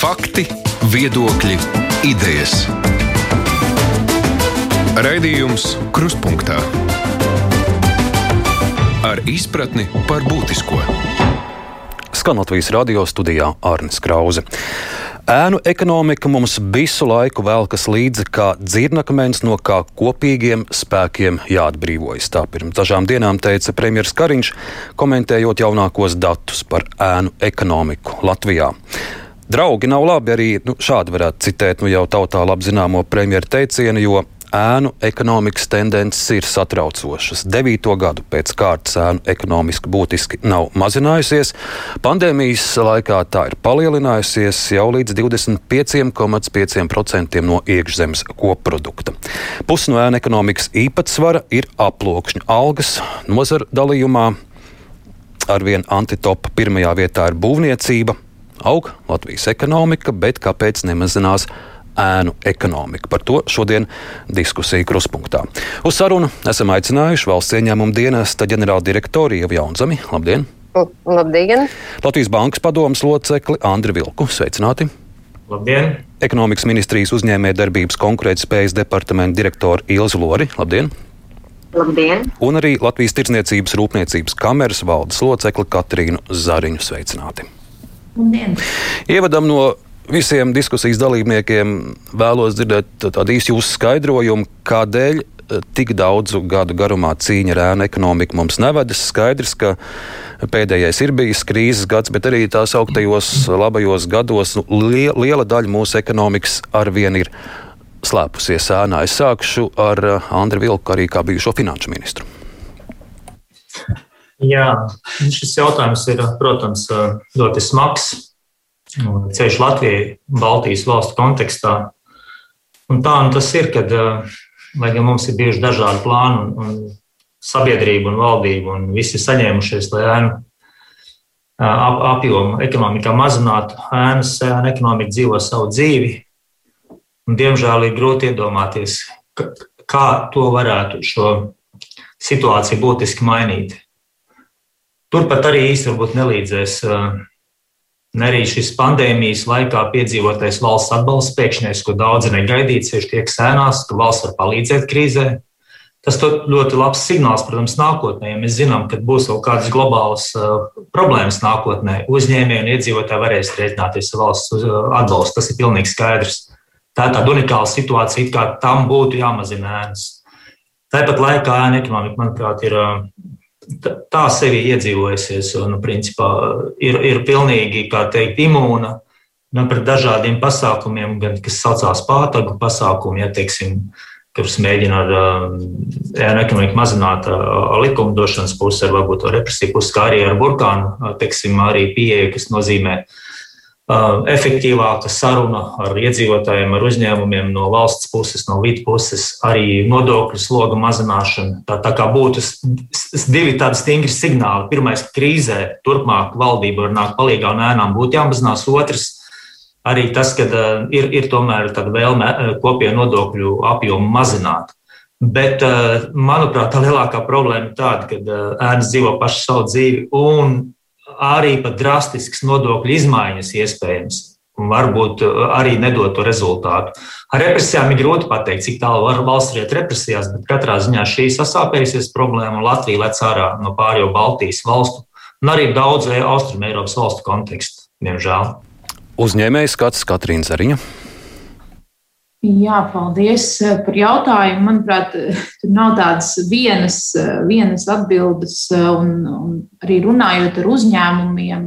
Fakti, viedokļi, idejas. Raidījums Kruspunkta ar izpratni par būtisko. Skan Latvijas radio studijā Arnis Krause. Ēnu ekonomika mums visu laiku velkas līdzi kā dzirnakmens, no kā kopīgiem spēkiem jāatbrīvojas. Tā pirms dažām dienām teica premjerministrs Kariņš, komentējot jaunākos datus par ēnu ekonomiku Latvijā. Draugi nav labi arī nu, šādi varētu citēt nu, jau tautā labi zināmo premjeru teicienu, jo ēnu ekonomikas tendences ir satraucošas. Devīto gadu pēc kārtas ēnu ekonomiski būtiski nav mazinājusies. Pandēmijas laikā tā ir palielinājusies jau līdz 25,5% no iekšzemes koprodukta. Pusi no ēnu ekonomikas īpatsvara ir aploksņu algas nozara dalījumā. Arvien antitopa pirmajā vietā ir būvniecība. Aug Latvijas ekonomika, bet kāpēc nemazinās ēnu ekonomika. Par to šodien diskusija kruspunktā. Uz sarunu esam aicinājuši valsts ieņēmuma dienesta ģenerāldirektoru Ievu Jaunzemi. Labdien! Labdien! Latvijas Bankas padomas locekli Andri Vilku. Sveicināti! Labdien! Ekonomikas ministrijas uzņēmējdarbības konkurētspējas departamenta direktora Ilza Lori. Labdien! Labdien! Un arī Latvijas Tirzniecības rūpniecības kameras valdes locekli Katrīnu Zariņu. Sveicināti! Labdien! Ievadam no visiem diskusijas dalībniekiem vēlos dzirdēt tādu īsu jūsu skaidrojumu, kādēļ eh, tik daudzu gadu garumā cīņa ar ēnu ekonomiku mums nevedas. Skaidrs, ka pēdējais ir bijis krīzes gads, bet arī tās augtajos labajos gados nu, liela, daļa mūsu ekonomikas arvien ir slēpusies ēnā. Es sākšu ar eh, Andriu Vilku, arī kā bijušo finanšu ministru. Jā, šis jautājums ir, protams, ļoti smags ceļš Latvijai, Baltijas valstu kontekstā. Un tā nu tas ir, kad, lai gan mums ir bijuši dažādi plāni un, un sabiedrība un valdība un visi ir saņēmušies, lai ēnu ap, apjomu ekonomikā mazinātu, ēnas ēna ekonomika dzīvo savu dzīvi. Un, diemžēl ir grūti iedomāties, kā to varētu šo situāciju būtiski mainīt. Turpat arī īstenībā nelīdzēs Un arī šis pandēmijas laikā piedzīvotais valsts atbalsts pēkšņais, ko daudzi negaidīja, tieši tiek sēnās, ka valsts var palīdzēt krīzē. Tas ļoti labs signāls, protams, nākotnē. Ja mēs zinām, ka būs vēl kādas globālas problēmas nākotnē, uzņēmēji un iedzīvotāji varēs rēķināties ar valsts atbalstu. Tas ir pilnīgi skaidrs. Tā ir tāda unikāla situācija, kā tam būtu jāmazina ēnas. Tāpat laikā ēna ekonomika, manuprāt, ir tā sevi iedzīvojusies un, principā, ir, ir pilnīgi, kā teikt, imūna nu, pret dažādiem pasākumiem, gan kas saucās pātagu pasākumi, ja, teiksim, kurus mēģina ar ekonomiku mazināt likumdošanas pusi, ar varbūt represiju pusi, kā arī ar burkānu, teiksim, arī pieeja, kas nozīmē uh, efektīvāka saruna ar iedzīvotājiem, ar uzņēmumiem no valsts puses, no vidas puses, arī nodokļu sloga mazināšana. Tā, tā kā būtu divi tādi stingri signāli. Pirmais, ka krīzē turpmāk valdība var nākt palīdzīgā un ēnām būtu jāmazinās. Otrs, arī tas, ka ir, ir tomēr tāda vēlme kopienu nodokļu apjomu mazināt. Bet, manuprāt, tā lielākā problēma ir tāda, ka ēnas dzīvo pašu savu dzīvi un arī pat drastisks nodokļu izmaiņas iespējams. Varbūt uh, arī nedot to rezultātu. Ar represijām ir grūti pateikt, cik tālu var valsts iet represijās, bet katrā ziņā šī sasāpējusies problēma un Latvija lec ārā no pārējo Baltijas valstu un arī daudzu Austrum Eiropas valstu kontekstu, diemžēl. Uzņēmējs skats Katrīna Zariņa. Jā, paldies eh, par jautājumu. Manuprāt, tur nav tādas vienas, eh, vienas atbildes, eh, un, un arī runājot ar uzņēmumiem,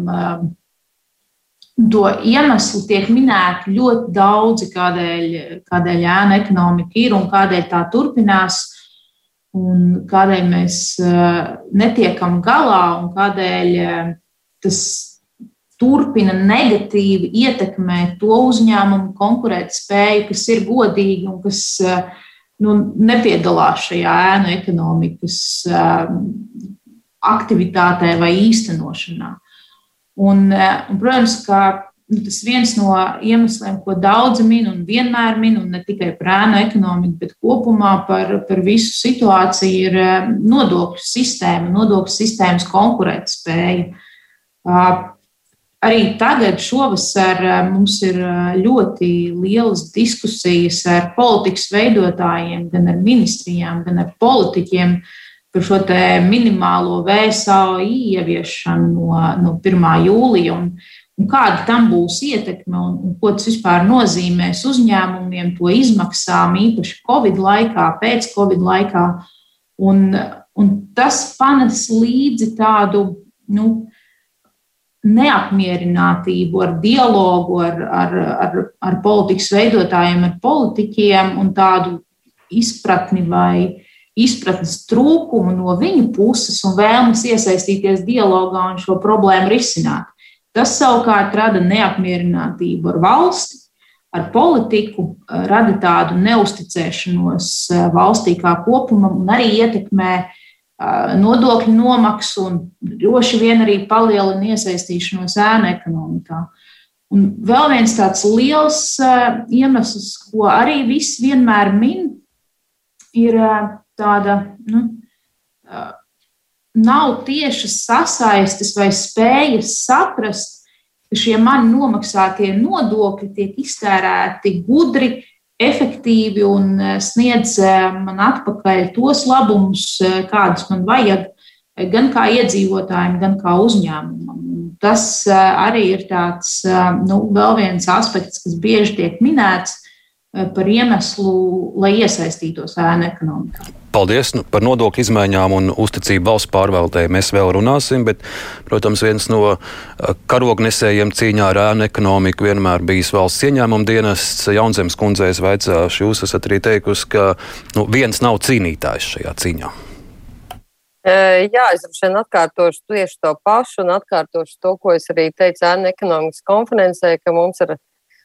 to iemeslu tiek minēti ļoti daudzi, kādēļ, kādēļ ēna ekonomika ir un kādēļ tā turpinās, un kādēļ mēs netiekam galā un kādēļ tas turpina negatīvi ietekmēt to uzņēmumu konkurētspēju, kas ir godīgi un kas eh, nu, nepiedalās šajā ēnu ekonomikas eh, aktivitātē vai īstenošanā. Un, eh, un, protams, ka nu, tas viens no iemesliem, ko daudzi min un vienmēr min, un ne tikai par ēnu ekonomiku, bet kopumā par, par visu situāciju, ir nodokļu sistēma, nodokļu sistēmas konkurētspēja arī tagad, šovasar, mums ir ļoti lielas diskusijas ar politikas veidotājiem, gan ar ministrijām, gan ar politiķiem par šo minimālo VSAI ieviešanu no, no 1. jūlija. Un, un kāda tam būs ietekme un, un ko tas vispār nozīmēs uzņēmumiem, to izmaksām, īpaši Covid laikā, pēc Covid laikā. Un, un tas panes līdzi tādu nu, neapmierinātību ar dialogu ar, ar, ar, ar politikas veidotājiem, ar politiķiem un tādu izpratni vai izpratnes trūkumu no viņu puses un vēlmes iesaistīties dialogā un šo problēmu risināt. Tas savukārt rada neapmierinātību ar valsti, ar politiku, rada tādu neusticēšanos valstī kā kopumam un arī ietekmē uh, nodokļu nomaksu un droši vien arī palielina iesaistīšanos ēnu ekonomikā. Un vēl viens tāds liels iemesls, ko arī viss vienmēr min, ir tāda, nu, nav tiešas sasaistes vai spējas saprast, ka šie mani nomaksātie nodokļi tiek iztērēti gudri, efektīvi un eh, sniedz eh, man atpakaļ tos labumus, eh, kādus man vajag, gan kā iedzīvotājiem, gan kā uzņēmumam. Tas arī ir tāds nu, vēl viens aspekts, kas bieži tiek minēts par iemeslu, lai iesaistītos ēnu ekonomikā. Paldies nu, par nodokļu izmaiņām un uzticību valsts pārvaldē. Mēs vēl runāsim, bet, protams, viens no karognesējiem cīņā ar ēnu ekonomiku vienmēr bijis valsts ieņēmuma dienests. Jaunzemes kundzēs vaicāšu, jūs esat arī teikusi, ka nu, viens nav cīnītājs šajā cīņā. Jā, es droši vien atkārtošu tieši to pašu un atkārtošu to, ko es arī teicu ēnu ekonomikas konferencē, ka mums ir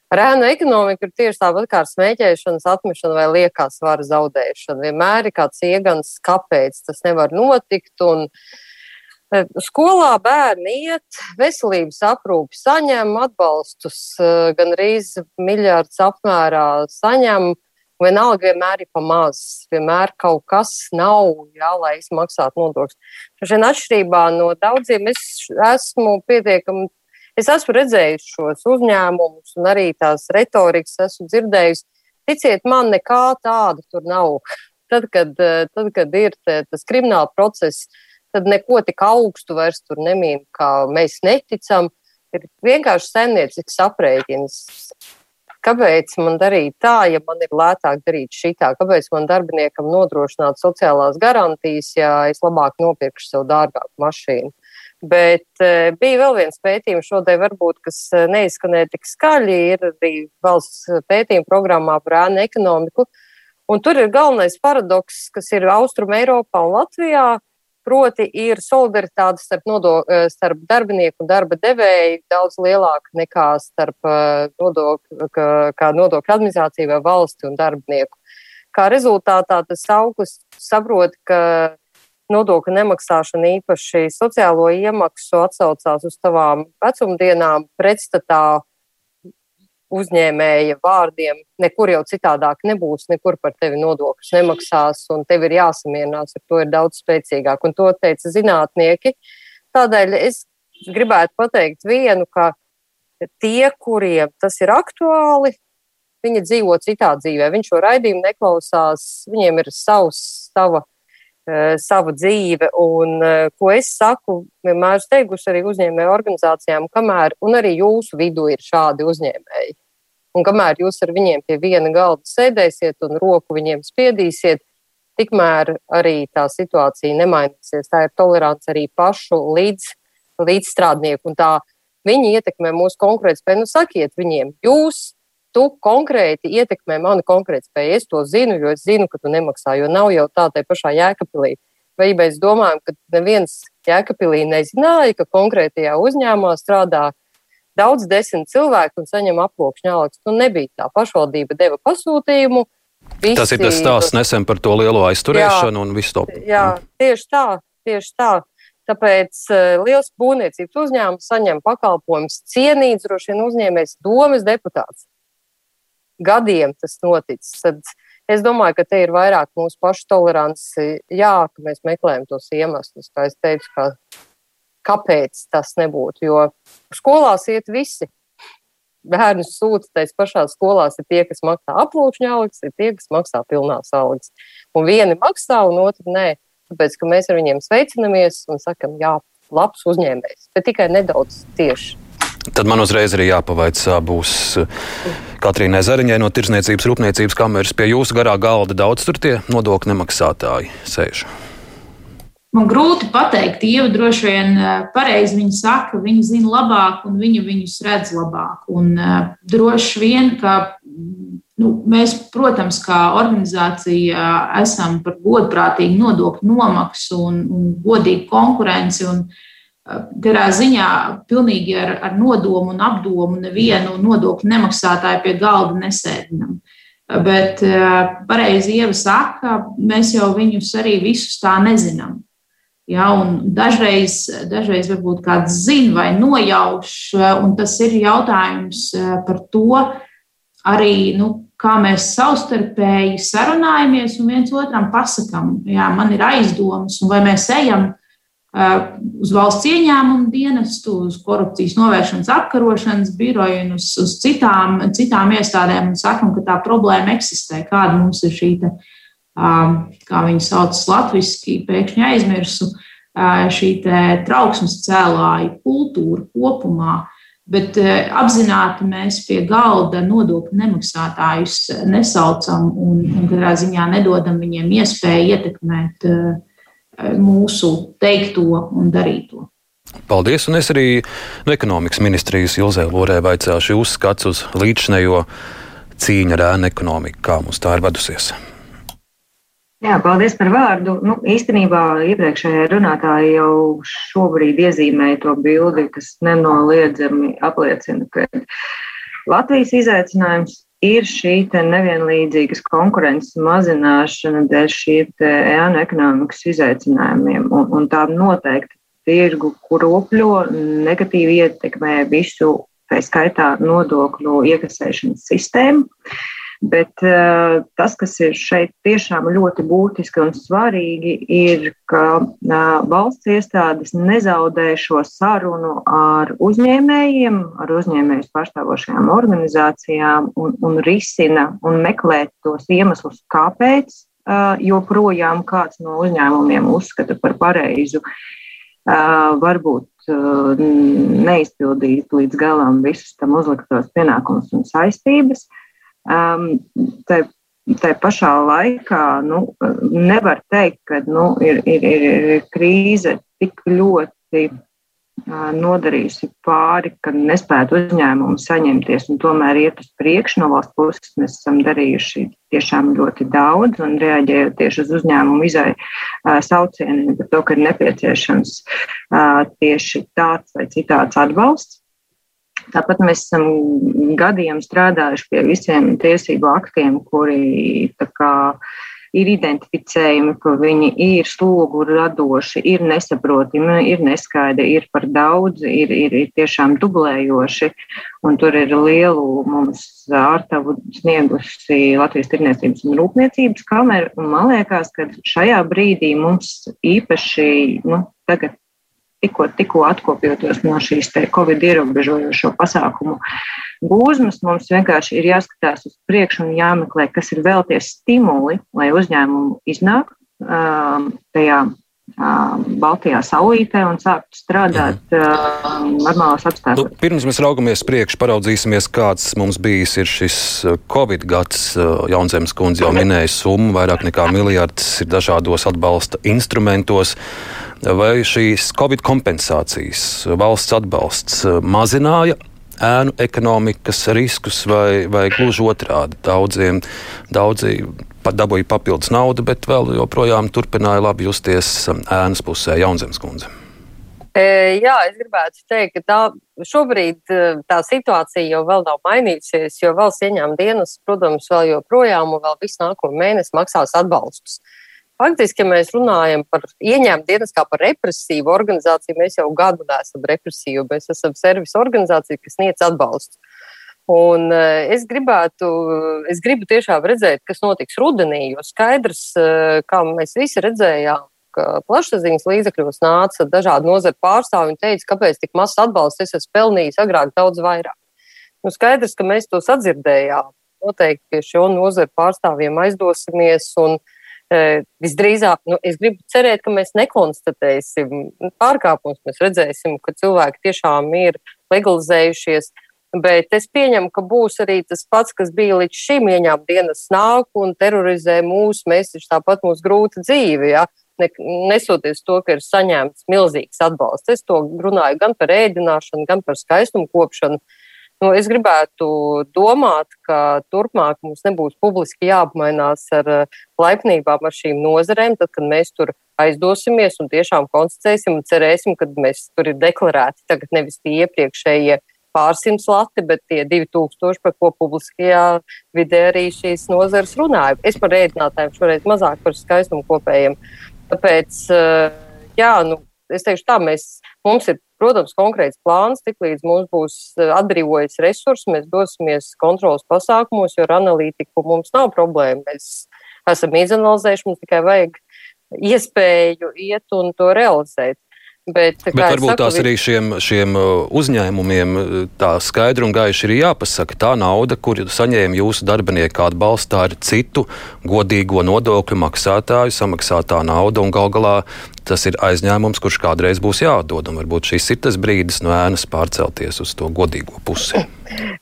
Ar ēnu ekonomiku ir tieši tāpat kā ar smēķēšanas atmešanu vai liekā svara zaudēšanu. Vienmēr ir kāds iegans, kāpēc tas nevar notikt. Un, e, Skolā bērni iet, veselības aprūpi saņem, atbalstus e, gan rīz miljārdus apmērā saņem. Vienalga vienmēr ir pa maz, vienmēr kaut kas nav, jā, lai es maksātu nodokļus. Šodien atšķirībā no daudziem es esmu pietiekami Es esmu redzējis šos uzņēmumus un arī tās retorikas esmu dzirdējis. Ticiet man, nekā tāda tur nav. Tad, kad, tad, kad ir tas krimināla process, tad neko tik augstu vairs tur nemīn, kā mēs neticam. Ir vienkārši saimniecisks aprēķins. Kāpēc man darīt tā, ja man ir lētāk darīt šitā? Kāpēc man darbiniekam nodrošināt sociālās garantijas, ja es labāk nopirkšu sev dārgāku mašīnu? Bet uh, bija vēl viens pētījums šodien, varbūt, kas e, neizskanēja tik skaļi, ir arī valsts pētījuma programmā par ēnu ekonomiku. Un tur ir galvenais paradoks, kas ir Austrum Eiropā un Latvijā, proti ir solidaritāte starp, nodo, e, starp darbinieku un darba devēju daudz lielāka nekā starp nodokļu, kā nodokļu administrāciju vai valsti un darbinieku. Kā rezultātā tas augsts saprot, ka nodokļu nemaksāšana īpaši sociālo iemaksu atsaucās uz tavām vecumdienām pretstatā uzņēmēja vārdiem. Nekur jau citādāk nebūs, nekur par tevi nodokļus nemaksās, un tev ir jāsamierinās ar to ir daudz spēcīgāk. Un to teica zinātnieki. Tādēļ es gribētu pateikt vienu, ka tie, kuriem tas ir aktuāli, viņi dzīvo citā dzīvē. Viņš šo raidījumu neklausās, viņiem ir savs, sava Eh, savu dzīvi. Un, eh, ko es saku, vienmēr teikusi arī uzņēmēju organizācijām, kamēr, arī jūsu vidū ir šādi uzņēmēji. Un kamēr jūs ar viņiem pie viena galda sēdēsiet un roku viņiem spiedīsiet, tikmēr arī tā situācija nemainīsies. Tā ir tolerants arī pašu līdz, līdzstrādnieku, viņi ietekmē mūsu konkurētspēju. Nu, sakiet viņiem, jūs tu konkrēti ietekmē mani konkrēti spēju. Es to zinu, jo es zinu, ka tu nemaksā, jo nav jau tā tai pašā jēkapilī. Vai mēs domājam, ka neviens jēkapilī nezināja, ka konkrētajā uzņēmumā strādā daudz desmit cilvēku un saņem aploksņa algas. Nu, nebija tā. Pašvaldība deva pasūtījumu. Visi, tas ir tas stāsts nesen par to lielo aizturēšanu jā, un visu to. Jā, tieši tā, tieši tā. Tāpēc uh, liels būvniecības uzņēmums saņem pakalpojumus cienīts droši vien uzņēmējs domas deputāts gadiem tas noticis. Tad es domāju, ka te ir vairāk mūsu pašu tolerants, jā, ka mēs meklējam tos iemeslus, kā es teicu, kā, kāpēc tas nebūtu. Jo skolās iet visi. Bērnus sūta tajās pašās skolās, ir tie, kas maksā aplūkšņa algas, ir tie, kas maksā pilnās algas. Un vieni maksā, un otri nē. Tāpēc, ka mēs ar viņiem sveicinamies un sakam, jā, labs uzņēmējs, bet tikai nedaudz tieši. Tad man uzreiz arī jāpavaicā, būs Katrīnai Zariņai no Tirzniecības rūpniecības kameras pie jūsu garā galda daudz tur tie nodokļu nemaksātāji sēž. Man grūti pateikt, Ieva droši vien pareizi viņa saka, viņa zina labāk un viņa viņus redz labāk. Un uh, droši vien, ka nu, mēs, protams, kā organizācija esam par godprātīgu nodokļu nomaksu un, un godīgu konkurenci. Un, Garā ziņā pilnīgi ar, ar nodomu un apdomu nevienu nodokļu nemaksātāju pie galda nesēdinam. Bet pareizi Ieva saka, mēs jau viņus arī visus tā nezinām. Ja, dažreiz, dažreiz varbūt kāds zina vai nojauš, un tas ir jautājums eh, par to, arī nu, kā mēs savstarpēji sarunājamies un viens otram pasakām, jā, man ir aizdomas, un vai mēs ejam uh, uz valsts ieņēmumu dienestu, uz korupcijas novēršanas apkarošanas biroju un uz, uz citām, citām iestādēm un sakam, ka tā problēma eksistē, kāda mums ir šī. Te, uh, kā viņi sauc latviešu, pēkšņi aizmirsu šī trauksmes cēlāju kultūra kopumā. Bet apzināti mēs pie galda nodokļu nemaksātājus nesaucam un, un katrā ziņā nedodam viņiem iespēju ietekmēt mūsu teikto un darīto. Paldies, un es arī no ekonomikas ministrijas Ilzē Lorē vaicāšu jūs skats uz līdzinējo cīņu ar ēnu ekonomiku, kā mums tā ir vedusies. Jā, paldies par vārdu. Nu, īstenībā iepriekšējā runātāja jau šobrīd iezīmēja to bildi, kas nenoliedzami apliecina, ka Latvijas izaicinājums ir šī nevienlīdzīgas konkurences mazināšana dēļ šiem ēnu ekonomikas izaicinājumiem. Un, un tā noteikti tirgu kropļo, negatīvi ietekmē visu, tā skaitā nodokļu iekasēšanas sistēmu. Bet uh, tas, kas ir šeit tiešām ļoti būtiski un svarīgi, ir, ka uh, valsts iestādes nezaudē šo sarunu ar uzņēmējiem, ar uzņēmējus pārstāvošajām organizācijām un, un risina un meklē tos iemeslus, kāpēc uh, joprojām kāds no uzņēmumiem uzskata par pareizu. Varbūt neizpildīt līdz galam visus tam uzliktos pienākumus un saistības. Um, tai, tai pašā laikā nu, nevar teikt, ka nu, ir, ir, ir krīze tik ļoti uh, nodarījusi pāri, ka nespētu uzņēmumu saņemties un tomēr iet uz priekšu. No valsts puses mēs esam darījuši tiešām ļoti daudz un reaģējot tieši uz uzņēmumu izai uh, saucieniem par to, ka ir nepieciešams uh, tieši tāds vai citāds atbalsts. Tāpat mēs esam gadiem strādājuši pie visiem tiesību aktiem, kuri kā, ir identificējumi, ka viņi ir slogu radoši, ir nesaprotami, ir neskaidri, ir par daudz, ir, ir, ir tiešām dublējoši. Un tur ir lielu mums ārtavu sniegusi Latvijas Tirniecības un Rūpniecības kamera. Un man liekas, ka šajā brīdī mums īpaši nu, tagad tikko, tikko atkopjoties no šīs Covid ierobežojošo pasākumu gūzmas, mums vienkārši ir jāskatās uz priekšu un jāmeklē, kas ir vēl tie stimuli, lai uzņēmumu iznāk tajā Baltijā saulītē un sākt strādāt uh, normālos apstākļos. Nu, pirms mēs raugamies priekšā, paraudzīsimies, kāds mums bijis šis Covid gads. Jaunzemes kundze jau minēja summu, vairāk nekā miljards ir dažādos atbalsta instrumentos. Vai šīs Covid kompensācijas, valsts atbalsts mazināja ēnu ekonomikas riskus, vai, vai gluži otrādi. Daudziem, daudzi dabūja papildus naudu, bet vēl joprojām turpināja labi justies um, ēnas pusē Jaunzemes kundze. E, jā, es gribētu teikt, ka tā, šobrīd e, tā situācija jau nav mainījusies, jo valsts ieņēmuma dienas, protams, vēl joprojām un vēl visu nākamo mēnesi maksās atbalstus. Faktiski, ja mēs runājam par ieņēmumu dienas kā par represīvu organizāciju, mēs jau gadu neesam represīvi. Mēs esam servisa organizācija, kas sniedz atbalstu. Un eh, es gribētu, es gribu tiešām redzēt, kas notiks rudenī, jo skaidrs, eh, kā mēs visi redzējām, ka plašsaziņas līdzekļos nāca dažādi nozaru pārstāvji un teica, kāpēc tik mazs atbalsts es esmu pelnījis agrāk daudz vairāk. Nu, skaidrs, ka mēs to sadzirdējām. Noteikti pie šo nozaru pārstāvjiem aizdosimies un e, visdrīzāk, nu, es gribu cerēt, ka mēs nekonstatēsim pārkāpumus. Mēs redzēsim, ka cilvēki tiešām ir legalizējušies. Bet es pieņemu, ka būs arī tas pats, kas bija līdz šim. Ieņēmuma dienas nāk un terorizē mūs, mēs taču tāpat mūsu grūta dzīve. Ja? Ne, nesoties to, ka ir saņemts milzīgs atbalsts. Es to runāju gan par ēdināšanu, gan par skaistumu kopšanu. Nu, es gribētu domāt, ka turpmāk mums nebūs publiski jāapmainās ar laipnībām ar šīm nozarēm, tad, kad mēs tur aizdosimies un tiešām konstatēsim un cerēsim, ka mēs tur ir deklarēti tagad nevis tie iepriekšējie pārsimts lati, bet tie 2000, par ko publiskajā vidē arī šīs nozares runāja. Es par ēdinātājiem šoreiz mazāk par skaistumu kopējiem. Tāpēc, eh, jā, nu, es teikšu tā, mēs, mums ir, protams, konkrēts plāns, tiklīdz mums būs eh, atbrīvojas resursi, mēs dosimies kontrolas pasākumos, jo ar analītiku mums nav problēma. Mēs esam izanalizējuši, mums tikai vajag iespēju iet un to realizēt. Bet, Bet varbūt saku, tās arī šiem, šiem uh, uzņēmumiem uh, tā skaidri un gaiši ir jāpasaka. Tā nauda, kur saņēma jūsu darbinieki atbalstā, ir citu godīgo nodokļu maksātāju samaksātā nauda. Gal galā tas ir aizņēmums, kurš kādreiz būs jādod. Varbūt šis ir tas brīdis no ēnas pārcelties uz to godīgo pusi.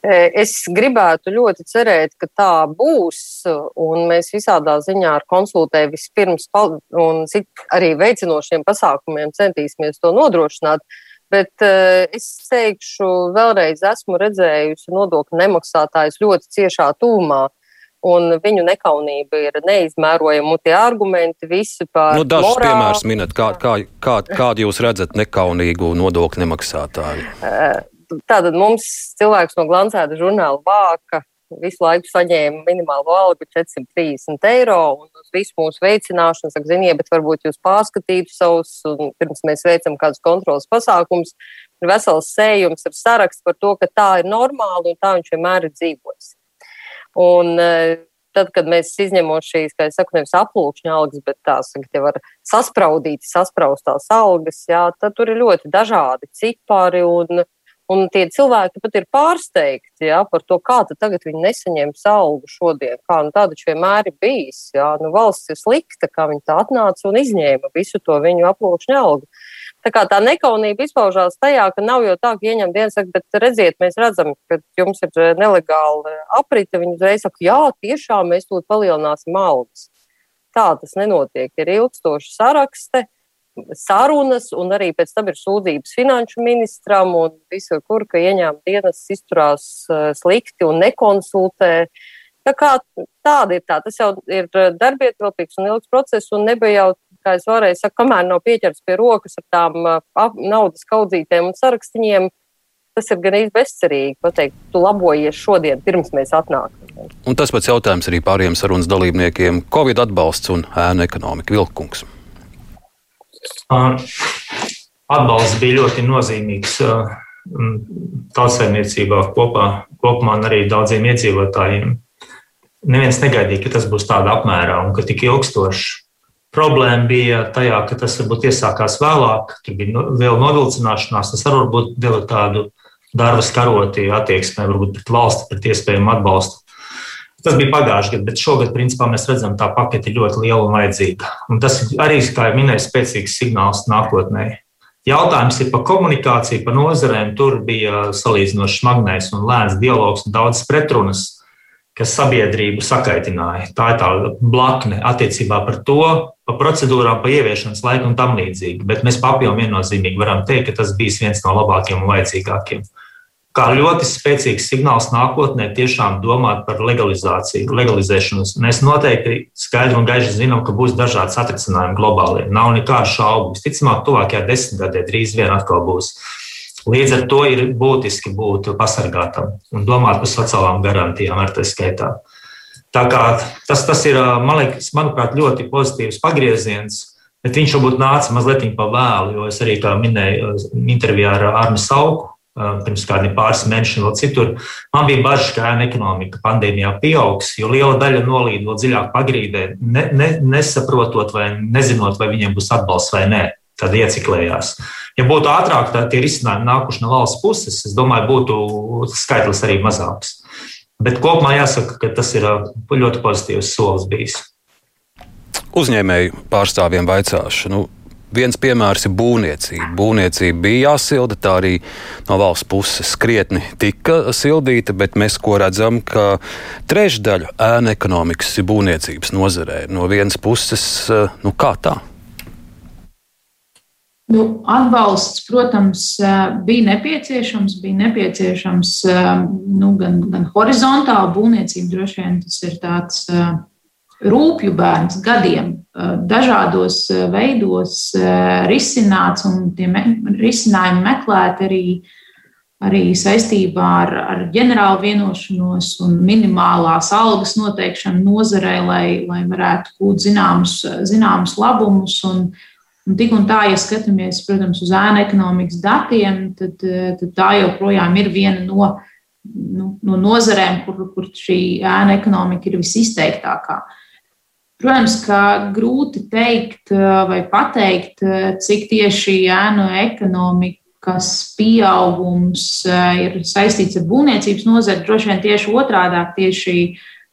Es gribētu ļoti cerēt, ka tā būs, un mēs visādā ziņā ar konsultēju vispirms un arī veicinošiem pasākumiem centīsimies to nodrošināt. Bet uh, es teikšu, vēlreiz esmu redzējusi nodokļu nemaksātājus ļoti ciešā tūmā. Un viņu nekaunība ir neizmērojama. Tie argumenti visi par. Nu, dažus morālu. piemērus minēt, kā, kā, kā, kādu jūs redzat nekaunīgu nodokļu nemaksātāju? Uh, Tātad mums cilvēks no glancēta žurnāla vāka visu laiku saņēma minimālo algu 430 eiro un uz visu mūsu veicināšanu saka, ziniet, bet varbūt jūs pārskatītu savus, un pirms mēs veicam kādus kontrolas pasākumus, ir vesels sējums ar sarakstu par to, ka tā ir normāli un tā viņš vienmēr ir dzīvojis. Un e, tad, kad mēs izņemam šīs, kā es saku, nevis aplūkšņa algas, bet tās, jau var saspraudīt, saspraustās algas, jā, tad tur ir ļoti dažādi cipari un Un tie cilvēki pat ir pārsteigti jā, par to, kā tagad viņi nesaņems algu šodien. Kā, nu, tā taču vienmēr ir bijis. Jā. Nu, valsts ir slikta, kā viņi tā atnāca un izņēma visu to viņu aploksņa algu. Tā kā tā nekaunība izpaužās tajā, ka nav jau tā, ka ieņem dienas, saka, bet redziet, mēs redzam, ka jums ir eh, nelegāli eh, aprite. Viņi uzreiz saka, jā, tiešām mēs to palielināsim algas. Tā tas nenotiek. Ir ilgstoši saraksti sarunas, un arī pēc tam ir sūdzības finanšu ministram un visur, kur ka ieņēmuma dienas izturās uh, slikti un nekonsultē. Tā kā tāda ir tā, tas jau ir darbietilpīgs un ilgs process, un nebija jau, kā es varēju sakt, kamēr nav pieķerts pie rokas ar tām uh, naudas kaudzītēm un sarakstiņiem, tas ir gan bezcerīgi pateikt, tu labojies šodien, pirms mēs atnākam. Un tas pats jautājums arī pāriem sarunas dalībniekiem - Covid atbalsts un ēnu ekonomika vilkums. Atbalsts bija ļoti nozīmīgs tautsēmniecībā kopā, kopumā un arī daudziem iedzīvotājiem. Neviens negaidīja, ka tas būs tādā apmērā un ka tik ilgstoši. Problēma bija tajā, ka tas varbūt iesākās vēlāk, tur bija vēl novilcināšanās, tas arī varbūt deva tādu darba skaroti attieksmē, varbūt pret valsti, pret iespējamu atbalstu. Tas bija pagājušajā gadā, bet šogad, principā, mēs redzam, tā pakete ir ļoti liela un vajadzīga. Un tas arī, kā jau minēju, spēcīgs signāls nākotnē. Jautājums ir par komunikāciju, par nozarēm. Tur bija salīdzinoši smagnējs un lēns dialogs un daudz pretrunas, kas sabiedrību sakaitināja. Tā ir tā blakne attiecībā par to, par procedūrām, par ieviešanas laiku un tam līdzīgi. Bet mēs papildu viennozīmīgi varam teikt, ka tas bija viens no labākajiem un vajadzīgākiem kā ļoti spēcīgs signāls nākotnē tiešām domāt par legalizāciju, legalizēšanos. Mēs noteikti skaidri un gaiši zinām, ka būs dažādi satricinājumi globāli. Nav nekādu šaubu. Visticamāk, tuvākajā desmitgadē drīz vien atkal būs. Līdz ar to ir būtiski būt pasargātam un domāt par sociālām garantijām ar tā skaitā. Tā kā tas, tas ir, man liekas, manuprāt, ļoti pozitīvs pagrieziens, bet viņš varbūt nāca mazliet pa vēlu, jo es arī, minēju intervijā ar Arnu Sauku, pirms kādiem pāris mēnešiem, vēl citur. Man bija bažas, ka ēna ekonomika pandēmijā pieaugs, jo liela daļa nolīd vēl dziļāk pagrīdē, ne, ne, nesaprotot vai nezinot, vai viņiem būs atbalsts vai nē. Tad ieciklējās. Ja būtu ātrāk tie risinājumi nākuši no valsts puses, es domāju, būtu skaitlis arī mazāks. Bet kopumā jāsaka, ka tas ir ļoti pozitīvs solis bijis. Uzņēmēju pārstāvjiem vaicāšu, nu, Viens piemērs ir būvniecība. Būvniecība bija jāsilda, tā arī no valsts puses krietni tika sildīta, bet mēs ko redzam, ka trešdaļa ēna ekonomikas ir būvniecības nozarē. No vienas puses, nu kā tā? Nu, atbalsts, protams, bija nepieciešams. Bija nepieciešams nu, gan, gan horizontāli būvniecība, droši vien tas ir tāds rūpju bērns gadiem dažādos veidos risināts un tie me, risinājumi meklēt arī, arī saistībā ar, ar ģenerālu vienošanos un minimālās algas noteikšanu nozarē, lai, lai varētu gūt zināmus, zināmus labumus. Un, un tik un tā, ja skatāmies, protams, uz ēnu ekonomikas datiem, tad, tad tā joprojām ir viena no, nu, no nozarēm, kur, kur šī ēna ekonomika ir visizteiktākā. Protams, ka grūti teikt eh, vai pateikt, eh, cik tieši ēnu ekonomikas pieaugums eh, ir saistīts ar būvniecības nozari. Droši vien tieši otrādi - tieši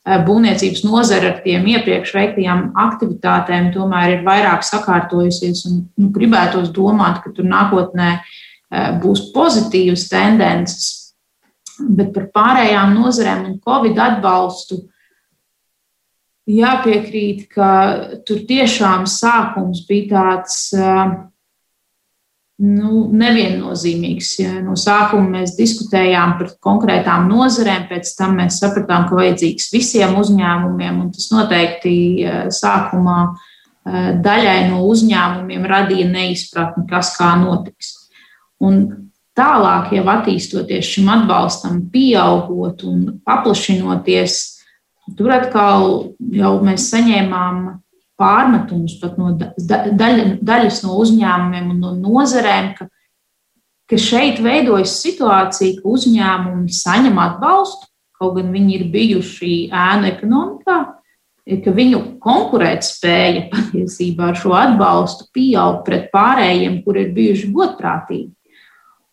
būvniecības nozara ar tiem iepriekš veiktajām aktivitātēm tomēr ir vairāk sakārtojusies. Un, nu, gribētos domāt, ka tur nākotnē būs pozitīvas tendences, bet par pārējām nozarēm un Covid atbalstu jāpiekrīt, ka tur tiešām sākums bija tāds nu, neviennozīmīgs. No sākuma mēs diskutējām par konkrētām nozarēm, pēc tam mēs sapratām, ka vajadzīgs visiem uzņēmumiem, un tas noteikti sākumā daļai no uzņēmumiem radīja neizpratni, kas kā notiks. Un tālāk, jau attīstoties šim atbalstam, pieaugot un paplašinoties, Tur atkal jau mēs saņēmām pārmetumus no daļa, daļas no uzņēmumiem un no nozarēm, ka, ka šeit veidojas situācija, ka uzņēmumi saņem atbalstu, kaut gan viņi ir bijuši ēnu ekonomikā, ka viņu konkurētspēja patiesībā ar šo atbalstu pieaug pret pārējiem, kur ir bijuši godprātīgi.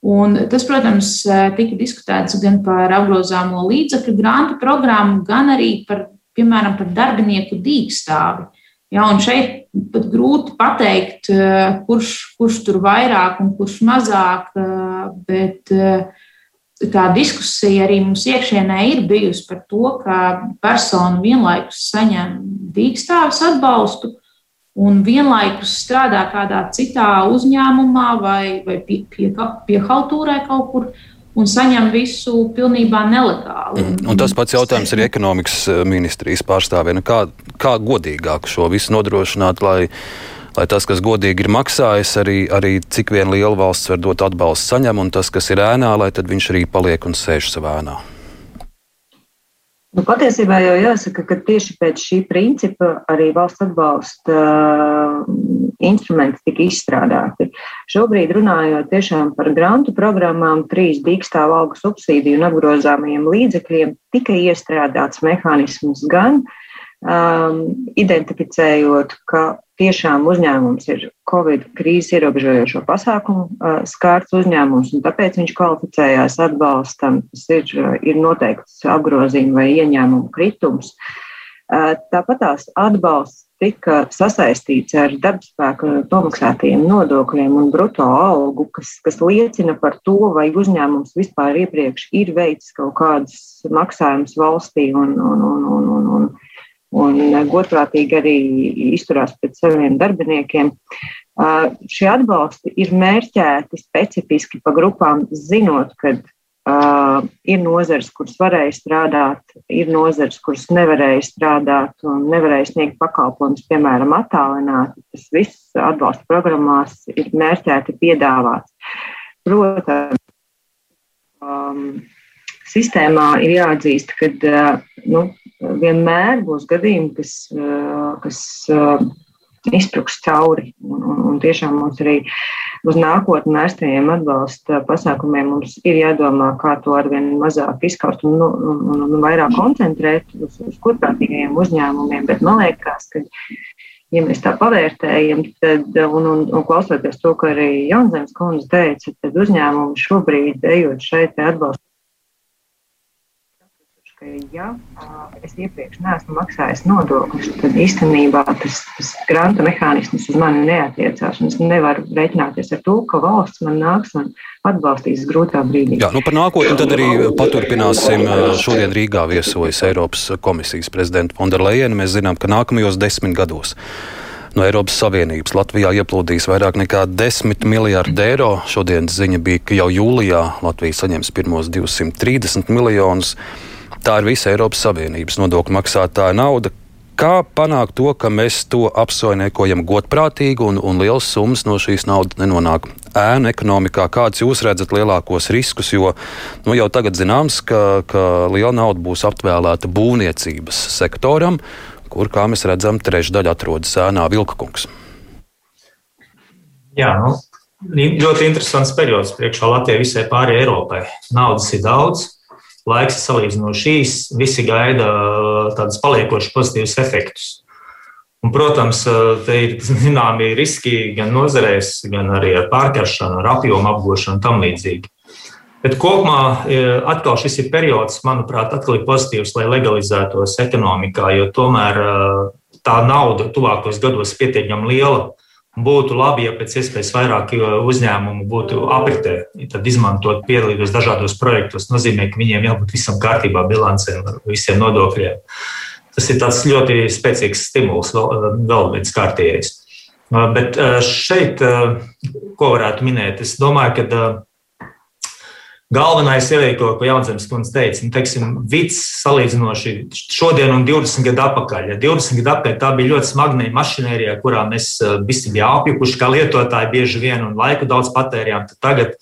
Un tas, protams, tika diskutēts gan par apgrozāmo līdzekļu grantu programmu, gan arī par, piemēram, par darbinieku dīkstāvi. Ja, un šeit pat grūti pateikt, kurš, kurš tur vairāk un kurš mazāk, bet tā diskusija arī mums iekšienē ir bijusi par to, ka persona vienlaikus saņem dīkstāves atbalstu, un vienlaikus strādā kādā citā uzņēmumā vai, vai pie, pie, piehaltūrē kaut kur. Un saņem visu pilnībā nelegāli. Mm. Un tas pats jautājums arī ekonomikas eh, ministrijas pārstāvjiem. Nu, kā, kā godīgāk šo visu nodrošināt, lai, lai tas, kas godīgi ir maksājis, arī, arī cik vien liela valsts var dot atbalstu saņem, un tas, kas ir ēnā, lai viņš arī paliek un sēž savā ēnā? Nu, patiesībā jau jāsaka, ka tieši pēc šī principa arī valsts atbalsta uh, instrumenti tika izstrādāti. Šobrīd runājot tiešām par grantu programmām, trīs dīkstāvu algu subsīdiju un apgrozāmajiem līdzekļiem, tika iestrādāts mehānisms gan um, identificējot, ka tiešām uzņēmums ir Covid krīzes ierobežojošo pasākumu uh, skārts uzņēmums, un tāpēc viņš kvalificējās atbalstam. Tas ir, uh, ir noteikts apgrozījuma vai ieņēmumu kritums. Uh, tāpat tās atbalsts tika sasaistīts ar darbspēku nomaksātajiem nodokļiem un bruto algu, kas, kas liecina par to, vai uzņēmums vispār iepriekš ir veicis kaut kādus maksājumus valstī un, un, un, un, un, un un godprātīgi arī izturās pret saviem darbiniekiem. Šie atbalsti ir mērķēti specifiski pa grupām, zinot, ka uh, ir nozares, kuras varēja strādāt, ir nozares, kuras nevarēja strādāt un nevarēja sniegt pakalpojumus, piemēram, attālināti. Tas viss atbalsta programmās ir mērķēti piedāvāts. Protams, um, sistēmā ir jāatzīst, ka uh, nu, vienmēr būs gadījumi, kas, kas izpruks cauri. Un, un, un tiešām mums arī uz nākotnē mērstajiem atbalsta pasākumiem mums ir jādomā, kā to arvien mazāk izskaust un, un, un, un vairāk koncentrēt uz, uz kurprātīgajiem uzņēmumiem. Bet man liekas, ka ja mēs tā pavērtējam, tad, un, un, un klausoties to, ko arī Jaunzemes kundze teica, tad uzņēmumi šobrīd, ejot šeit atbalsta ka, ja es iepriekš neesmu maksājis nodokļus, tad īstenībā tas, tas granta mehānisms uz mani neatiecās. Es nevaru rēķināties ar to, ka valsts man nāks un atbalstīs grūtā brīdī. Jā, nu par nākotni tad arī paturpināsim. Šodien Rīgā viesojas Eiropas komisijas prezidenta Fonderleina. Mēs zinām, ka nākamajos desmit gados no Eiropas Savienības. Latvijā ieplūdīs vairāk nekā 10 miljardi eiro. Šodienas ziņa bija, ka jau jūlijā Latvija saņems pirmos 230 miljonus. Tā ir visa Eiropas Savienības nodokļu maksātāja nauda. Kā panākt to, ka mēs to apsaimniekojam godprātīgi un, un liels summas no šīs naudas nenonāk ēnu ekonomikā? Kādus jūs redzat lielākos riskus? Jo nu, jau tagad zināms, ka, ka liela nauda būs aptvēlēta būvniecības sektoram, kur, kā mēs redzam, trešdaļa atrodas ēnā Vilkakungs. Jā, nu, ļoti interesants periods priekšā Latvijai visai pārējai Eiropai. Naudas ir daudz, laiks ir salīdzinoši īs, visi gaida tādus paliekošus pozitīvus efektus. Un, protams, te ir zināmi riski gan nozarēs, gan arī ar pārkaršanu, ar apjomu apgūšanu un tam līdzīgi. Bet kopumā atkal šis ir periods, manuprāt, atkal ir pozitīvs, lai legalizētos ekonomikā, jo tomēr tā nauda tuvākos gados ir pietiekami liela būtu labi, ja pēc iespējas vairāk uzņēmumu būtu apritē, tad izmantot, piedalīties dažādos projektos. Tas nozīmē, ka viņiem jābūt visam kārtībā, bilancēm, visiem nodokļiem. Tas ir ļoti spēcīgs stimuls, vēl, vēl viens kārtējais. Bet šeit, ko varētu minēt, es domāju, ka Galvenais ir ko, ko Jaunzemes kundze teica, nu, teiksim, vids salīdzinoši šodien un 20 gadu atpakaļ. Ja 20 gadu atpakaļ tā bija ļoti smagnēja mašinērija, kurā mēs eh, visi bijām apjukuši kā lietotāji bieži vien un laiku daudz patērījām. Tagad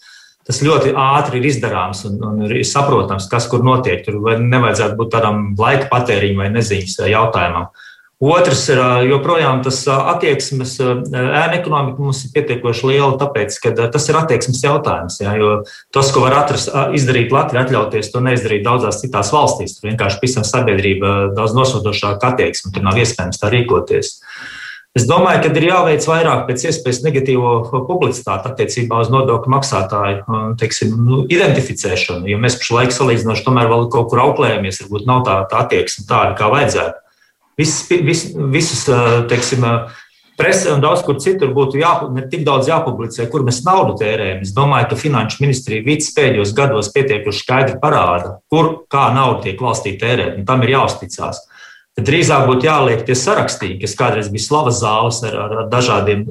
tas ļoti ātri ir izdarāms un, un ir saprotams, kas kur notiek. Tur nevajadzētu būt tādam laika patēriņam vai neziņas jautājumam. Otrs ir joprojām tas attieksmes, ēna ekonomika mums ir pietiekoši liela, tāpēc, ka tas ir attieksmes jautājums. Jā, jo tas, ko var atrast, izdarīt Latvijā, atļauties to neizdarīt daudzās citās valstīs. Tur vienkārši visam sabiedrība daudz nosodošāka attieksme, tur nav iespējams tā rīkoties. Es domāju, ka ir jāveic vairāk pēc iespējas negatīvo publicitāti attiecībā uz nodokļu maksātāju teiksim, nu, identificēšanu. Jo mēs pašlaik salīdzinoši tomēr vēl kaut kur auklējamies, varbūt nav tā, tā attieksme tāda, kā vajadzētu. Visus, vis, visus teiksim, presē un daudz kur citur būtu jā, tik daudz jāpublicē, kur mēs naudu tērējam. Es domāju, ka Finanšu ministrija vidas pēdējos gados pietiekuši skaidri parāda, kur kā nauda tiek valstī tērēta, un tam ir jāuzticās. Tad drīzāk būtu jāliek tie sarakstīgi, kas kādreiz bija slavas zāles ar, ar, ar dažādiem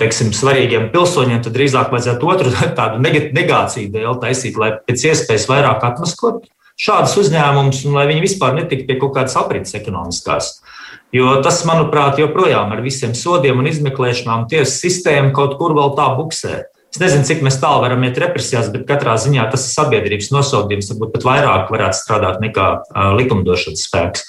teiksim, svarīgiem pilsoņiem, tad drīzāk vajadzētu otru tādu negāciju dēļ taisīt, lai pēc iespējas vairāk atmaskot šādus uzņēmumus, un lai viņi vispār netiktu pie kaut kādas aprits ekonomiskās. Jo tas, manuprāt, joprojām ar visiem sodiem un izmeklēšanām tiesu sistēma kaut kur vēl tā buksē. Es nezinu, cik tālu varam iet represijās, bet katrā ziņā tas ir sabiedrības nosodījums. Varbūt pat vairāk varētu strādāt nekā uh, likumdošanas spēks.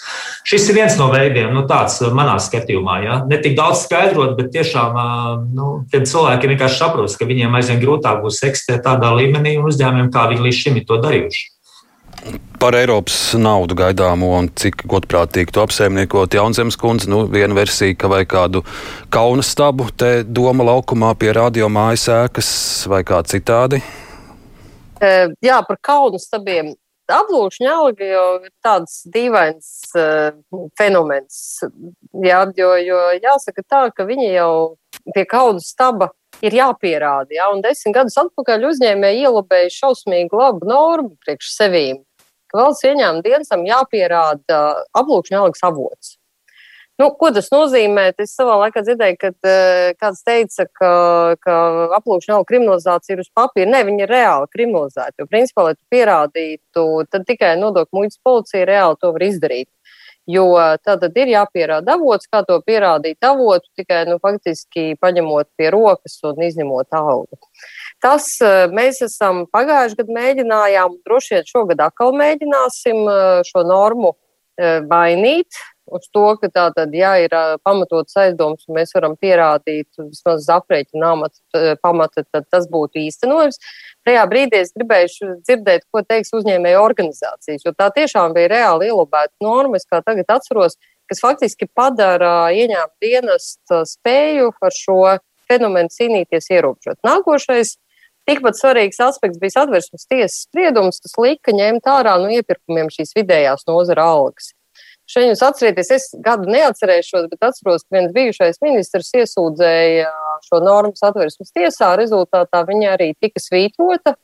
Šis ir viens no veidiem, nu, tāds manā skatījumā. Ja? Ne tik daudz skaidrot, bet tiešām uh, nu, tiem cilvēkiem vienkārši saprost, ka viņiem aizvien grūtāk būs eksistēt tādā līmenī un uzņēmumiem, kā viņi līdz šim ir to darījuši. Par Eiropas naudu gaidāmo un cik godprātīgi to apsaimniekot Jaunzemes kundze, nu, viena versija, ka vai kādu kauna stabu te doma laukumā pie radio mājas ēkas vai kā citādi? Jā, par kaunu stabiem. Aplūkšņa alga jau ir tāds dīvains uh, fenomens. Jā, jo, jo jāsaka tā, ka viņi jau pie kaunu staba ir jāpierāda. Jā, un desmit gadus atpakaļ uzņēmēji ielabēja šausmīgi labu normu priekš sevīm ka valsts ieņēmuma dienestam jāpierāda aplūkšņa algas avots. Nu, ko tas nozīmē? Es savā laikā dzirdēju, ka uh, kāds teica, ka, ka aplūkšana alga kriminalizācija uz papīra. Nē, viņa ir reāli kriminalizēta. Jo, principā, lai tu pierādītu, tad tikai nodokļu muitas policija reāli to var izdarīt. Jo tad ir jāpierāda avots, kā to pierādīt avotu, tikai nu, faktiski paņemot pie rokas un izņemot algu. Tas eh, mēs esam pagājuši gadu mēģinājām, droši vien šogad atkal mēģināsim eh, šo normu eh, mainīt. uz to, ka tā tad, ja ir pamatots aizdoms, un mēs varam pierādīt vismaz aprēķina pamata, tad tas būtu īstenojams. Tajā brīdī es gribēju dzirdēt, ko teiks uzņēmēju organizācijas, jo tā tiešām bija reāli ielūbēta norma, es kā tagad atceros, kas faktiski padara ieņēmumu dienestu spēju ar šo fenomenu cīnīties ierobežot. Nākošais Tikpat svarīgs aspekts bija satversmes tiesas spriedums, kas lika ņemt ārā no iepirkumiem šīs vidējās nozara algas. Šeit jūs atcerieties, es gadu neatcerēšos, bet atceros, ka viens bijušais ministrs iesūdzēja šo normu satversmes tiesā. Rezultātā viņa arī tika svītrota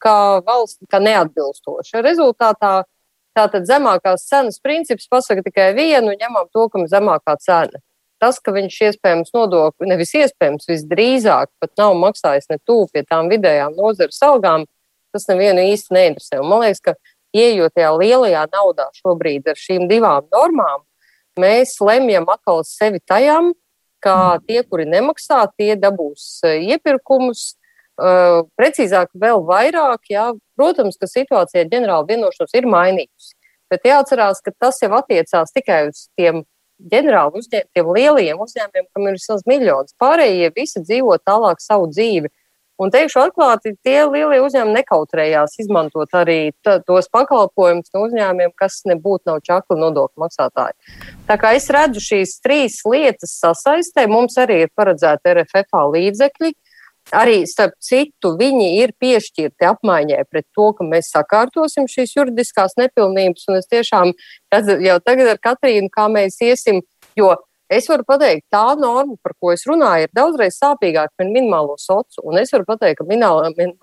kā valsts, kā neatbilstoša. Rezultātā tātad zemākās cenas princips pasaka tikai vienu, ņemam to, kam zemākā cena tas, ka viņš iespējams nodokli, nevis iespējams, visdrīzāk pat nav maksājis ne tuvu pie tām vidējām nozares algām, tas nevienu īsti neinteresē. Un man liekas, ka ieejot tajā lielajā naudā šobrīd ar šīm divām normām, mēs lemjam atkal sevi tajām, ka tie, kuri nemaksā, tie dabūs e, iepirkumus. Uh, precīzāk, vēl vairāk, jā, protams, ka situācija ģenerāla vienošanos ir mainījusi. Bet jāatcerās, ka tas jau attiecās tikai uz tiem ģenerāli uzņēmumiem, tiem lielajiem uzņēmumiem, kam ir vismaz miljonus. Pārējie visi dzīvo tālāk savu dzīvi. Un teikšu atklāti, tie lielie uzņēmumi nekautrējās izmantot arī tos pakalpojumus no uzņēmumiem, kas nebūtu nav čakli nodokļu maksātāji. Tā kā es redzu šīs trīs lietas sasaistē, mums arī ir paredzēta RFFA līdzekļi. Arī, starp citu, viņi ir piešķirti apmaiņai pret to, ka mēs sakārtosim šīs juridiskās nepilnības. Un es tiešām redzu jau tagad ar Katrīnu, kā mēs iesim, jo es varu pateikt, tā norma, par ko es runāju, ir daudzreiz sāpīgāka par minimālo sociālo. Un es varu pateikt, ka minimālā, min,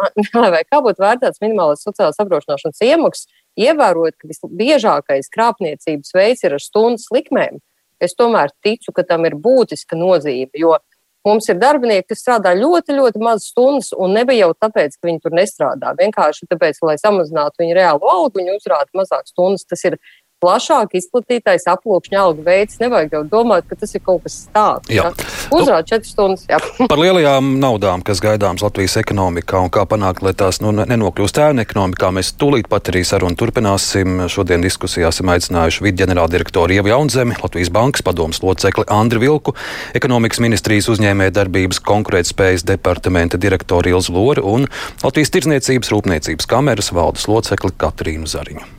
vai kā būtu vērtēts minimālās sociālās apdrošināšanas iemaksas, ievērojot, ka visbiežākais krāpniecības veids ir ar stundas likmēm. Es tomēr ticu, ka tam ir būtiska nozīme, jo Mums ir darbinieki, kas strādā ļoti, ļoti maz stundas, un nebija jau tāpēc, ka viņi tur nestrādā. Vienkārši tāpēc, lai samazinātu viņu reālo algu, viņi uzrāda mazāk stundas. Tas ir plašāk izplatītais aploksņa algu veids. Nevajag jau domāt, ka tas ir kaut kas tāds. Ja? Uzrādīt nu, četras stundas. Jā. Par lielajām naudām, kas gaidāmas Latvijas ekonomikā un kā panākt, lai tās nu, nenokļūst ēnu ekonomikā, mēs tūlīt pat arī sarunu turpināsim. Šodien diskusijā esam aicinājuši vidu ģenerāldirektoru Ievu Jaunzemi, Latvijas bankas padomus locekli Andri Vilku, ekonomikas ministrijas uzņēmē darbības konkurētspējas departamenta direktoru Ilzu Loru un Latvijas Tirzniecības rūpniecības kameras valdes locekli Katrīnu Zariņu.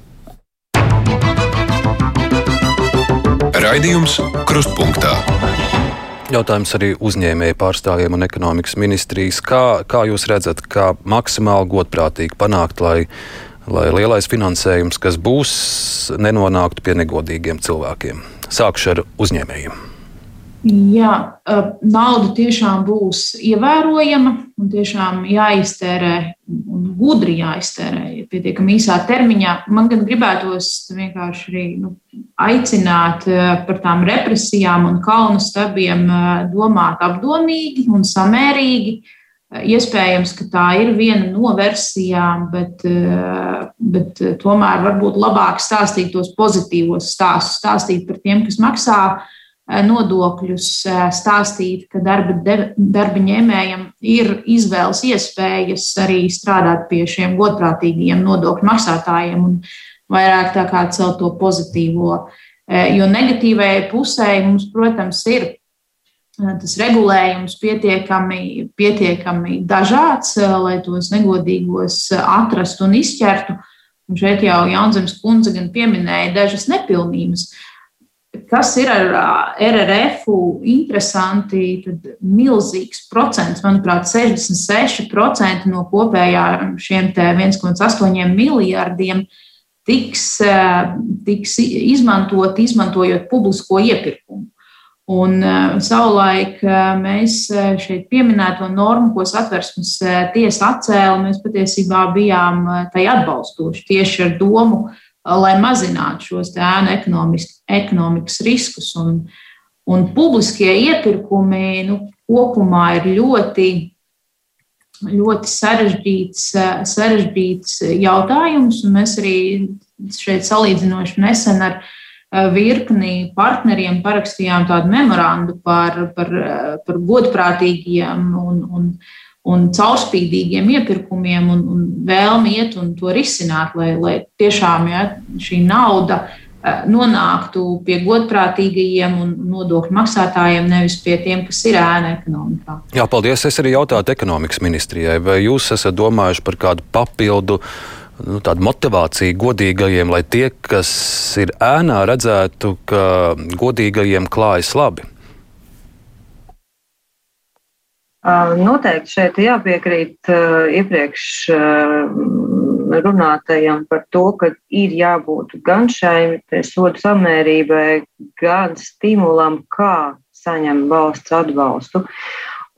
Raidījums Krustpunktā. Jautājums arī uzņēmēju pārstāvjiem un ekonomikas ministrijas. Kā, kā jūs redzat, kā maksimāli godprātīgi panākt, lai, lai lielais finansējums, kas būs, nenonāktu pie negodīgiem cilvēkiem? Sākšu ar uzņēmējiem. Jā, nauda tiešām būs ievērojama un tiešām jāiztērē un gudri jāiztērē pietiekami īsā termiņā. Man gan gribētos vienkārši arī nu, aicināt par tām represijām un kalnu stabiem domāt apdomīgi un samērīgi. Iespējams, ka tā ir viena no versijām, bet, bet tomēr varbūt labāk stāstīt tos pozitīvos stāstus, stāstīt par tiem, kas maksā nodokļus, eh, stāstīt, ka darba, de, darba ņēmējam ir izvēles iespējas arī strādāt pie šiem godprātīgiem nodokļu maksātājiem un vairāk tā kā celt to pozitīvo. Eh, jo negatīvajai pusē mums, protams, ir tas regulējums pietiekami, pietiekami dažāds, lai tos negodīgos atrastu un izķertu. Un šeit jau Jaunzemes kundze gan pieminēja dažas nepilnības. Kas ir ar RRF interesanti, tad milzīgs procents, manuprāt, 66% no kopējā šiem 1,8 miljardiem tiks, tiks izmantot, izmantojot publisko iepirkumu. Un savulaik mēs šeit pieminēto normu, ko satversmes tiesa atcēla, mēs patiesībā bijām tai atbalstoši tieši ar domu, uh, lai mazinātu šos ēnu ekonomikas riskus. Un, un publiskie iepirkumi nu, kopumā ir ļoti, ļoti sarežģīts, sarežģīts jautājums. Mēs arī šeit salīdzinoši nesen ar virkni partneriem parakstījām tādu memorandu par, par, par godprātīgiem un, un, un caurspīdīgiem iepirkumiem un, un vēlmi iet un to risināt, lai, lai tiešām ja, šī nauda nonāktu pie godprātīgajiem un nodokļu maksātājiem, nevis pie tiem, kas ir ēna ekonomikā. Jā, paldies. Es arī jautāju ekonomikas ministrijai, vai jūs esat domājuši par kādu papildu nu, motivāciju godīgajiem, lai tie, kas ir ēnā, redzētu, ka godīgajiem klājas labi? Noteikti šeit jāpiekrīt iepriekš runātajam par to, ka ir jābūt gan šai sodu samērībai, gan stimulam, kā saņemt valsts atbalstu.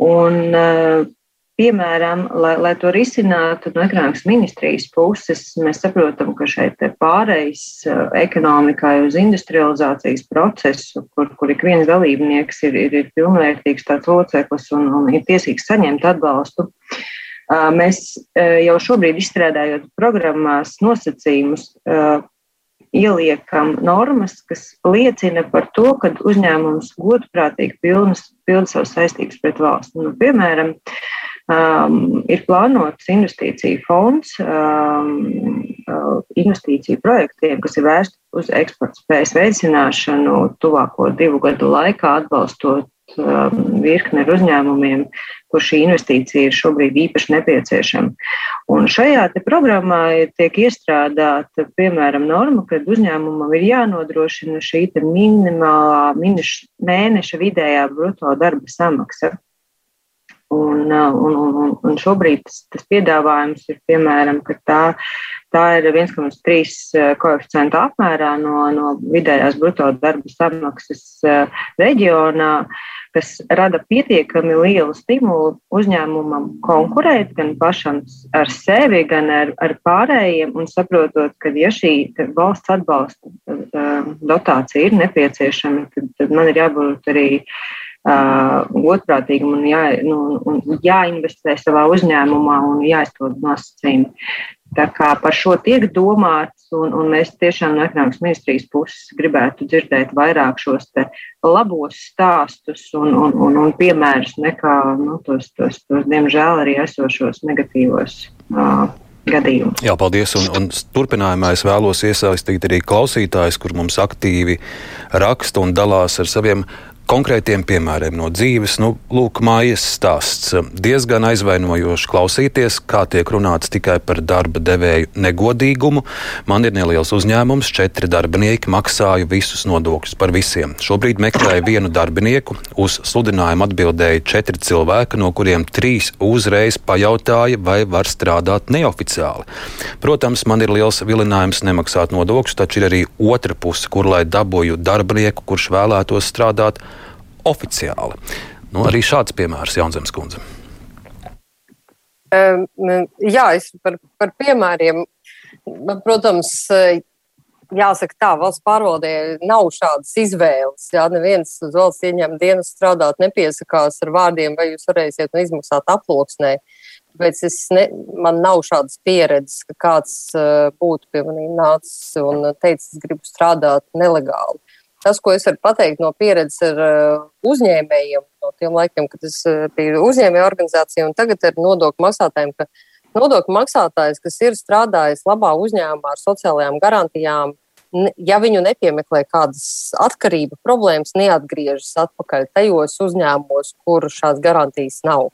Un, Piemēram, lai, lai to risinātu no ekonomikas ministrijas puses, mēs saprotam, ka šeit pārejas ekonomikai uz industrializācijas procesu, kur, kur ik viens dalībnieks ir, ir, ir pilnvērtīgs tāds loceklis un, un ir tiesīgs saņemt atbalstu. Mēs jau šobrīd izstrādājot programmās nosacījumus, ieliekam normas, kas liecina par to, ka uzņēmums godprātīgi pilda savas saistības pret valsts. Nu, piemēram, Um, ir plānots investīciju fonds um, investīciju projektiem, kas ir vērsti uz eksporta spējas veicināšanu tuvāko divu gadu laikā, atbalstot um, virkni ar uzņēmumiem, kur šī investīcija ir šobrīd īpaši nepieciešama. Un šajā programmā tiek iestrādāta, piemēram, norma, ka uzņēmumam ir jānodrošina šī minimālā mēneša vidējā bruto darba samaksa. Un, uh, un, un, un šobrīd tas, tas piedāvājums ir, piemēram, ka tā, tā ir 1,3 uh, koeficienta apmērā no, no vidējās bruto darba samaksas uh, reģionā, kas rada pietiekami lielu stimulu uzņēmumam konkurēt gan pašam ar sevi, gan ar, ar pārējiem, un saprotot, ka ja šī valsts atbalsta dotācija ir nepieciešama, tad, tad man ir jābūt arī uh, godprātīgam un, jā, nu, un jāinvestē savā uzņēmumā un jāizpild nosacījumi. Tā kā par šo tiek domāts, un, un mēs tiešām no ekonomikas ministrijas puses gribētu dzirdēt vairāk šos labos stāstus un, un, un, un piemērus nekā nu, tos, tos, tos, diemžēl, arī esošos negatīvos. Uh, gadījumus. Jā, paldies. Un, un turpinājumā es vēlos iesaistīt arī klausītājus, kur mums aktīvi raksta un dalās ar saviem konkrētiem piemēriem no dzīves. Nu, lūk, mājas stāsts. Diezgan aizvainojoši klausīties, kā tiek runāts tikai par darba devēju negodīgumu. Man ir neliels uzņēmums, četri darbinieki, maksāju visus nodokļus par visiem. Šobrīd meklēju vienu darbinieku. Uz sludinājumu atbildēja četri cilvēki, no kuriem trīs uzreiz pajautāja, vai var strādāt neoficiāli. Protams, man ir liels vilinājums nemaksāt nodokļus, taču ir arī otra puse, kur lai dabūju darbinieku, kurš vēlētos strādāt oficiāli. Nu, arī šāds piemērs Jaunzemes kundze. Um, jā, es par, par piemēriem. Protams, jāsaka tā, valsts pārvaldē nav šādas izvēles. Jā, neviens uz valsts ieņēmuma dienas strādāt nepiesakās ar vārdiem, vai jūs varēsiet izmaksāt aploksnē. Bet es ne, man nav šādas pieredzes, ka kāds uh, būtu pie maniem nācis un teicis, es gribu strādāt nelegāli tas, ko es varu pateikt no pieredzes ar uh, uzņēmējiem, no tiem laikiem, kad es uh, biju uzņēmēju organizācija un tagad ar nodokļu maksātājiem, ka nodokļu maksātājs, kas ir strādājis labā uzņēmumā ar sociālajām garantijām, ja viņu nepiemeklē kādas atkarība problēmas, neatgriežas atpakaļ tajos uzņēmumos, kur šās garantijas nav.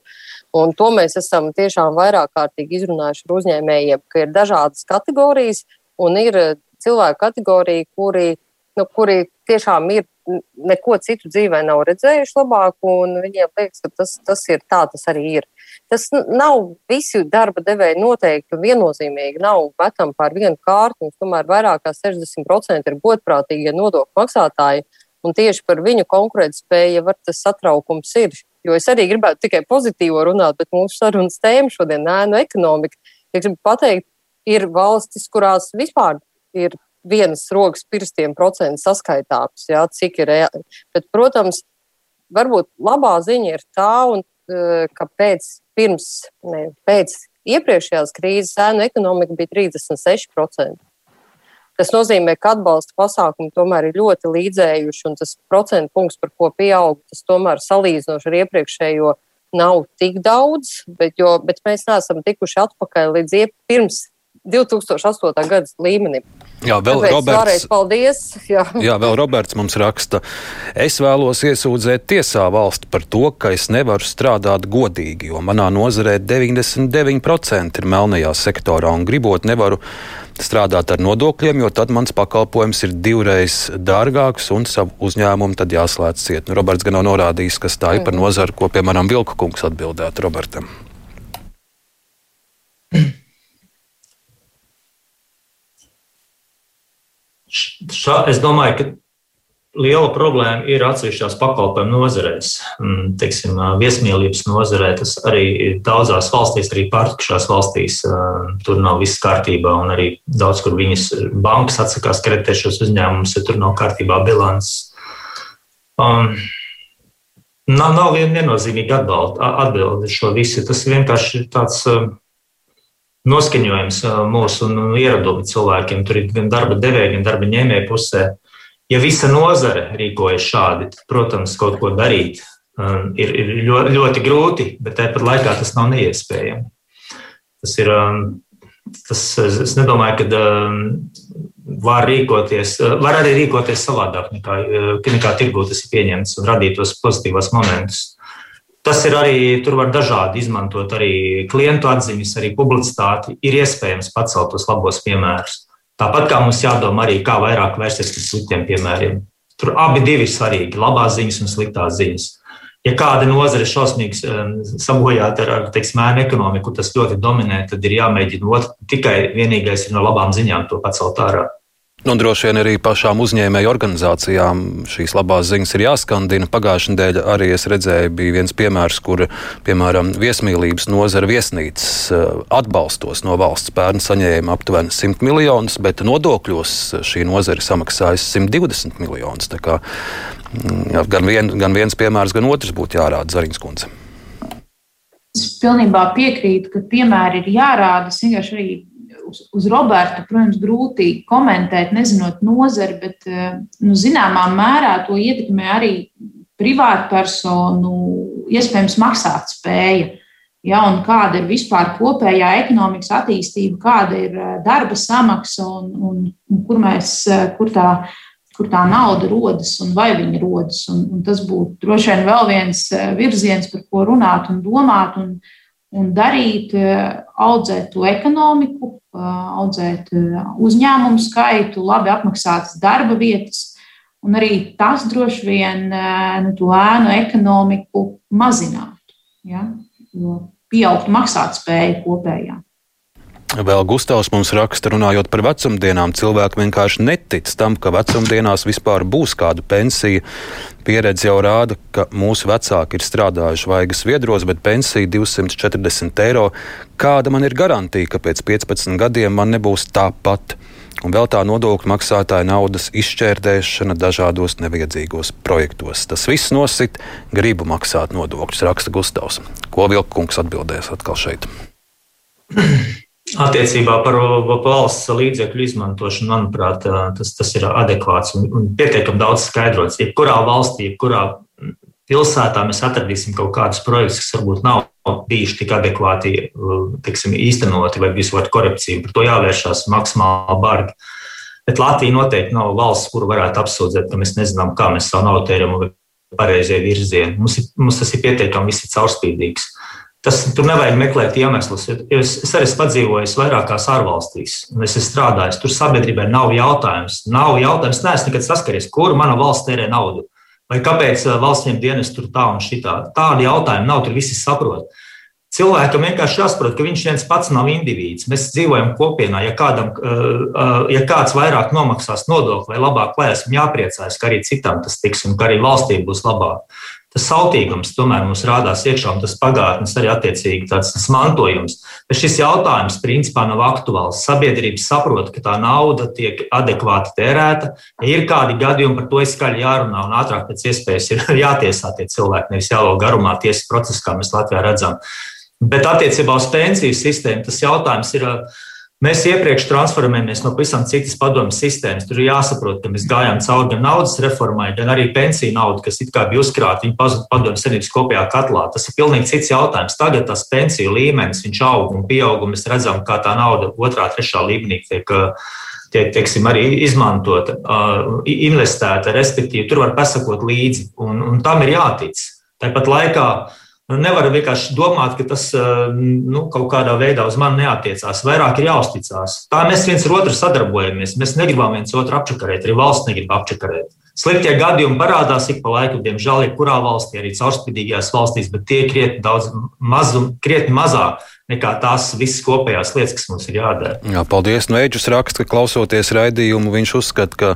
Un to mēs esam tiešām vairāk kārtīgi izrunājuši ar uzņēmējiem, ka ir dažādas kategorijas un ir cilvēku kategorija, kuri nu, kuri tiešām ir neko citu dzīvē nav redzējuši labāku, un viņiem liekas, ka tas, tas ir tā, tas arī ir. Tas nav visi darba devēji noteikti viennozīmīgi, nav metam pār vienu kārtu, un tomēr vairāk kā 60% ir godprātīgie nodokļu maksātāji, un tieši par viņu konkurētspēju var tas satraukums ir. Jo es arī gribētu tikai pozitīvo runāt, bet mūsu sarunas tēma šodien - ēnu ekonomika. Ja gribu pateikt, ir valstis, kurās vispār ir vienas rokas pirkstiem procents saskaitāms, jā, cik ir reāli. Bet, protams, varbūt labā ziņa ir tā, un, e, ka pēc, pirms, ne, pēc iepriekšējās krīzes ēnu ekonomika bija 36%. Tas nozīmē, ka atbalsta pasākumi tomēr ir ļoti līdzējuši, un tas procentu punkts, par ko pieaug, tas tomēr salīdzinoši ar iepriekšējo nav tik daudz, bet, jo, bet mēs neesam tikuši atpakaļ līdz pirms 2008. gada līmenim. Jā, vēl Tāpēc Roberts. Paldies. Jā. Jā, vēl Roberts mums raksta, es vēlos iesūdzēt tiesā valsti par to, ka es nevaru strādāt godīgi, jo manā nozarē 99% ir melnajā sektorā un gribot nevaru strādāt ar nodokļiem, jo tad mans pakalpojums ir divreiz dārgāks un savu uzņēmumu tad jāslēdz ciet. Nu, Roberts gan nav norādījis, kas tā ir par nozaru, ko, piemēram, Vilku kungs atbildētu Robertam. Šā, es domāju, ka liela problēma ir atsevišķās pakalpojumu nozarēs. Mm, Teiksim, viesmīlības nozarē tas arī daudzās valstīs, arī pārtikas valstīs. Tur nav viss kārtībā, un arī daudz kur viņas bankas atsakās kreditēt šos uzņēmumus, ja tur nav kārtībā bilances. Um, nav, nav viennozīmīga atbilde šo visu. Tas vienkārši ir tāds. Uh, noskaņojums mūsu ieradumi cilvēkiem. Tur ir gan darba devēja, gan darba ņēmēja pusē. Ja visa nozare rīkojas šādi, tad, protams, kaut ko darīt ir, ir ļoti, ļoti grūti, bet tāpat laikā tas nav neiespējami. Tas ir. Tas, es nedomāju, ka var rīkoties, var arī rīkoties savādāk nekā, nekā tirgū tas ir pieņemts un radīt tos pozitīvos momentus. Tas ir arī, tur var dažādi izmantot arī klientu atziņas, arī publicitāti. Ir iespējams pacelt tos labos piemērus. Tāpat kā mums jādomā arī, kā vairāk vērsties pret sliktiem piemēriem. Tur abi ir svarīgi - labās ziņas un sliktās ziņas. Ja kāda nozare šausmīgi um, sabojāta ar, ar teiksim, ēnu ekonomiku, tas ļoti dominē, tad ir jāmēģina otru. Tikai vienīgais ir no labām ziņām to pacelt ārā. Nu, droši vien arī pašām uzņēmēju organizācijām šīs labās ziņas ir jāskandina. Pagājušajā nedēļā arī es redzēju, bija viens piemērs, kur, piemēram, viesmīlības nozara viesnīcas eh, atbalstos no valsts pērn saņēma aptuveni 100 miljonus, bet nodokļos šī nozara samaksājusi 120 miljonus. Mm, gan, vien, gan viens piemērs, gan otrs būtu jārāda Zariņas kundze. Es pilnībā piekrītu, ka piemēri ir jārāda. Es vienkārši arī uz, uz Roberta, protams, grūti komentēt, nezinot nozari, bet eh, nu, zināmā mērā to ietekmē arī privātpersonu iespējams maksāt spēja. Ja, un kāda ir vispār kopējā ekonomikas attīstība, kāda ir eh, darba samaksa un, un, un kur, mēs, eh, kur, tā, kur tā nauda rodas un vai viņa rodas. Un, un tas būtu droši vien vēl viens virziens, par ko runāt un domāt. Un, un darīt, audzēt to ekonomiku, audzēt uzņēmumu skaitu, labi apmaksātas darba vietas. Un arī tas droši vien nu, to ēnu ekonomiku mazinātu, ja? jo pieaugtu maksātspēja kopējā. Vēl Gustavs mums raksta, runājot par vecumdienām. Cilvēki vienkārši netic tam, ka vecumdienās vispār būs kāda pensija. Pieredze jau rāda, ka mūsu vecāki ir strādājuši vaigas viedros, bet pensija 240 eiro. Kāda man ir garantija, ka pēc 15 gadiem man nebūs tāpat? Un vēl tā nodokļu maksātāja naudas izšķērdēšana dažādos nevajadzīgos projektos. Tas viss nosit, gribu maksāt nodokļus, raksta Gustavs. Ko Vilkungs atbildēs atkal šeit? Attiecībā par valsts līdzekļu izmantošanu, manuprāt, tas, tas ir adekvāts un, un pietiekami daudz skaidrots. Jebkurā valstī, jebkurā pilsētā mēs atradīsim kaut kādus projektus, kas varbūt nav bijuši tik adekvāti tiksim, īstenoti vai vispār korupcija. Par to jāvēršās maksimāli bargi. Bet Latvija noteikti nav valsts, kuru varētu apsūdzēt, ka mēs nezinām, kā mēs savu naudu tērējam vai pareizie virzieni. Mums, ir, mums tas ir pietiekami caurspīdīgs. Tas, tur nevajag meklēt iemeslus. Es, es arī esmu padzīvojis vairākās ārvalstīs, un es esmu strādājis. Tur sabiedrībai nav jautājums. Nav jautājums, neesmu nekad saskaries, kur mana valsts tērē naudu. Vai kāpēc valstsiem dienas tur tā un šitā? Tādi jautājumi nav, tur visi saprot. Cilvēkam vienkārši jāsaprot, ka viņš viens pats nav indivīds. Mēs dzīvojam kopienā. Ja, kādam, ja kāds vairāk nomaksās nodokli vai labāk klājas, viņam jāpriecājas, ka arī citam tas tiks un ka arī valstī būs labāk tas sautīgums tomēr mums rādās iekšā, un tas pagātnes arī attiecīgi tāds mantojums. Bet šis jautājums principā nav aktuāls. Sabiedrība saprot, ka tā nauda tiek adekvāti tērēta. Ja ir kādi gadījumi, par to ir skaļi jārunā, un ātrāk pēc iespējas ir jātiesā tie cilvēki, nevis jālo garumā tiesas procesā, kā mēs Latvijā redzam. Bet attiecībā uz pensiju sistēmu tas jautājums ir Mēs iepriekš transformējamies no pavisam citas padomu sistēmas. Tur ir jāsaprot, ka mēs gājām cauri gan naudas reformai, gan arī pensiju naudu, kas it kā bija uzkrāta viņa padomu senības kopējā katlā. Tas ir pilnīgi cits jautājums. Tagad tas pensiju līmenis, viņš aug un pieaug, un mēs redzam, kā tā nauda otrā, trešā līmenī tiek tiek teiksim, arī izmantota, investēta, respektīvi, tur var pasakot līdzi, un, un tam ir jātic. Tāpat laikā nu, nevar vienkārši domāt, ka tas nu, kaut kādā veidā uz mani neatiecās. Vairāk ir jāuzticās. Tā mēs viens otru sadarbojamies. Mēs negribam viens otru apčakarēt, arī valsts negrib apčakarēt. Sliktie gadījumi parādās ik pa laikam, diemžēl, jebkurā valstī, arī caurspīdīgajās valstīs, bet tie krietni daudz mazum, krietni mazāk nekā tās visas kopējās lietas, kas mums ir jādara. Jā, paldies. Nu, Eģis raksta, ka klausoties raidījumu, viņš uzskata, ka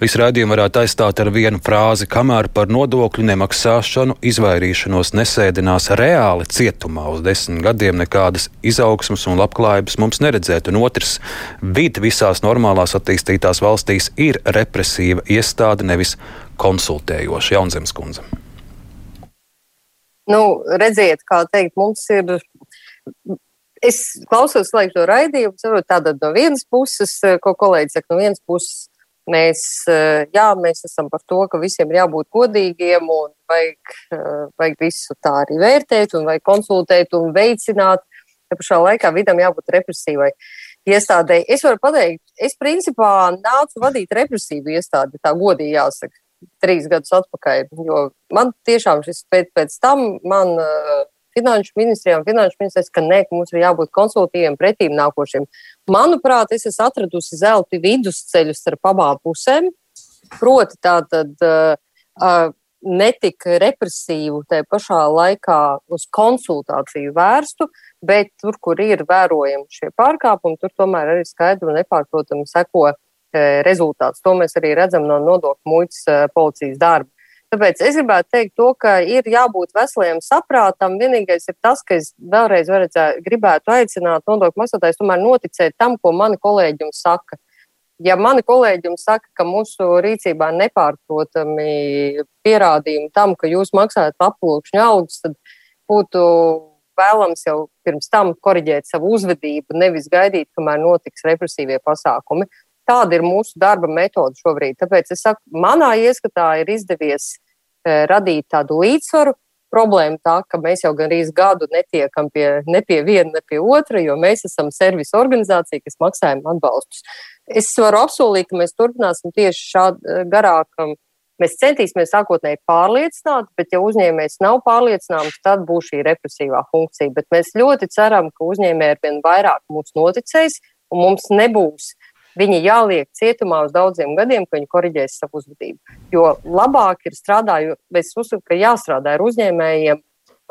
visu raidījumu varētu aizstāt ar vienu frāzi, kamēr par nodokļu nemaksāšanu izvairīšanos nesēdinās reāli cietumā uz desmit gadiem, nekādas izaugsmas un labklājības mums neredzēt. Un otrs, vidi visās normālās attīstītās valstīs ir represīva iestāde, nevis konsultējoša Jaunzemes kundze. Nu, redziet, kā teikt, mums ir es klausos laiku to raidījumu, saprotu, tātad no vienas puses, eh, ko kolēģis saka, no vienas puses mēs, eh, jā, mēs esam par to, ka visiem ir jābūt godīgiem un vajag, eh, vajag visu tā arī vērtēt un vajag konsultēt un veicināt. Ja pašā laikā vidam jābūt represīvai iestādēji. Es varu pateikt, es principā nācu vadīt represīvu iestādi, tā godīgi jāsaka, trīs gadus atpakaļ, jo man tiešām šis pēc, pēc tam man uh, finanšu ministrijā un finanšu ministrs, ka nē, ka mums ir jābūt konsultīviem, pretīm nākošiem. Manuprāt, es esmu atradusi zelta vidusceļu starp abām pusēm. Proti, tā tad uh, uh, netika represīvu, tā pašā laikā uz konsultāciju vērstu, bet tur, kur ir vērojami šie pārkāpumi, tur tomēr arī skaidri un nepārprotami seko uh, rezultāts. To mēs arī redzam no nodokļu muitas uh, policijas darba. Tāpēc es gribētu teikt, to, ka ir jābūt veseliem saprātam. Vienīgais ir tas, ka es vēlreiz varētu, gribētu aicināt nodokļu maksātājus tomēr noticēt tam, ko mani kolēģi jums saka. Ja mani kolēģi jums saka, ka mūsu rīcībā ir nepārprotami pierādījumi tam, ka jūs maksājat aplūkšņu algas, tad būtu vēlams jau pirms tam koriģēt savu uzvedību, nevis gaidīt, kamēr notiks represīvie pasākumi. Tāda ir mūsu darba metode šobrīd. Tāpēc es saku, manā ieskatā ir izdevies e, radīt tādu līdzsvaru. Problēma tā, ka mēs jau gandrīz gadu netiekam pie, ne pie viena, ne pie otra, jo mēs esam servisa organizācija, kas maksājam atbalstus. Es varu apsolīt, ka mēs turpināsim tieši šādu e, garāku Mēs centīsimies sākotnēji pārliecināt, bet, ja uzņēmējs nav pārliecināms, tad būs šī represīvā funkcija. Bet mēs ļoti ceram, ka uzņēmēji ar vien vairāk mums noticēs, un mums nebūs viņi jāliek cietumā uz daudziem gadiem, ka viņi koriģēs savu uzvedību. Jo labāk ir strādājot, es uzskatu, ka jāstrādā ar uzņēmējiem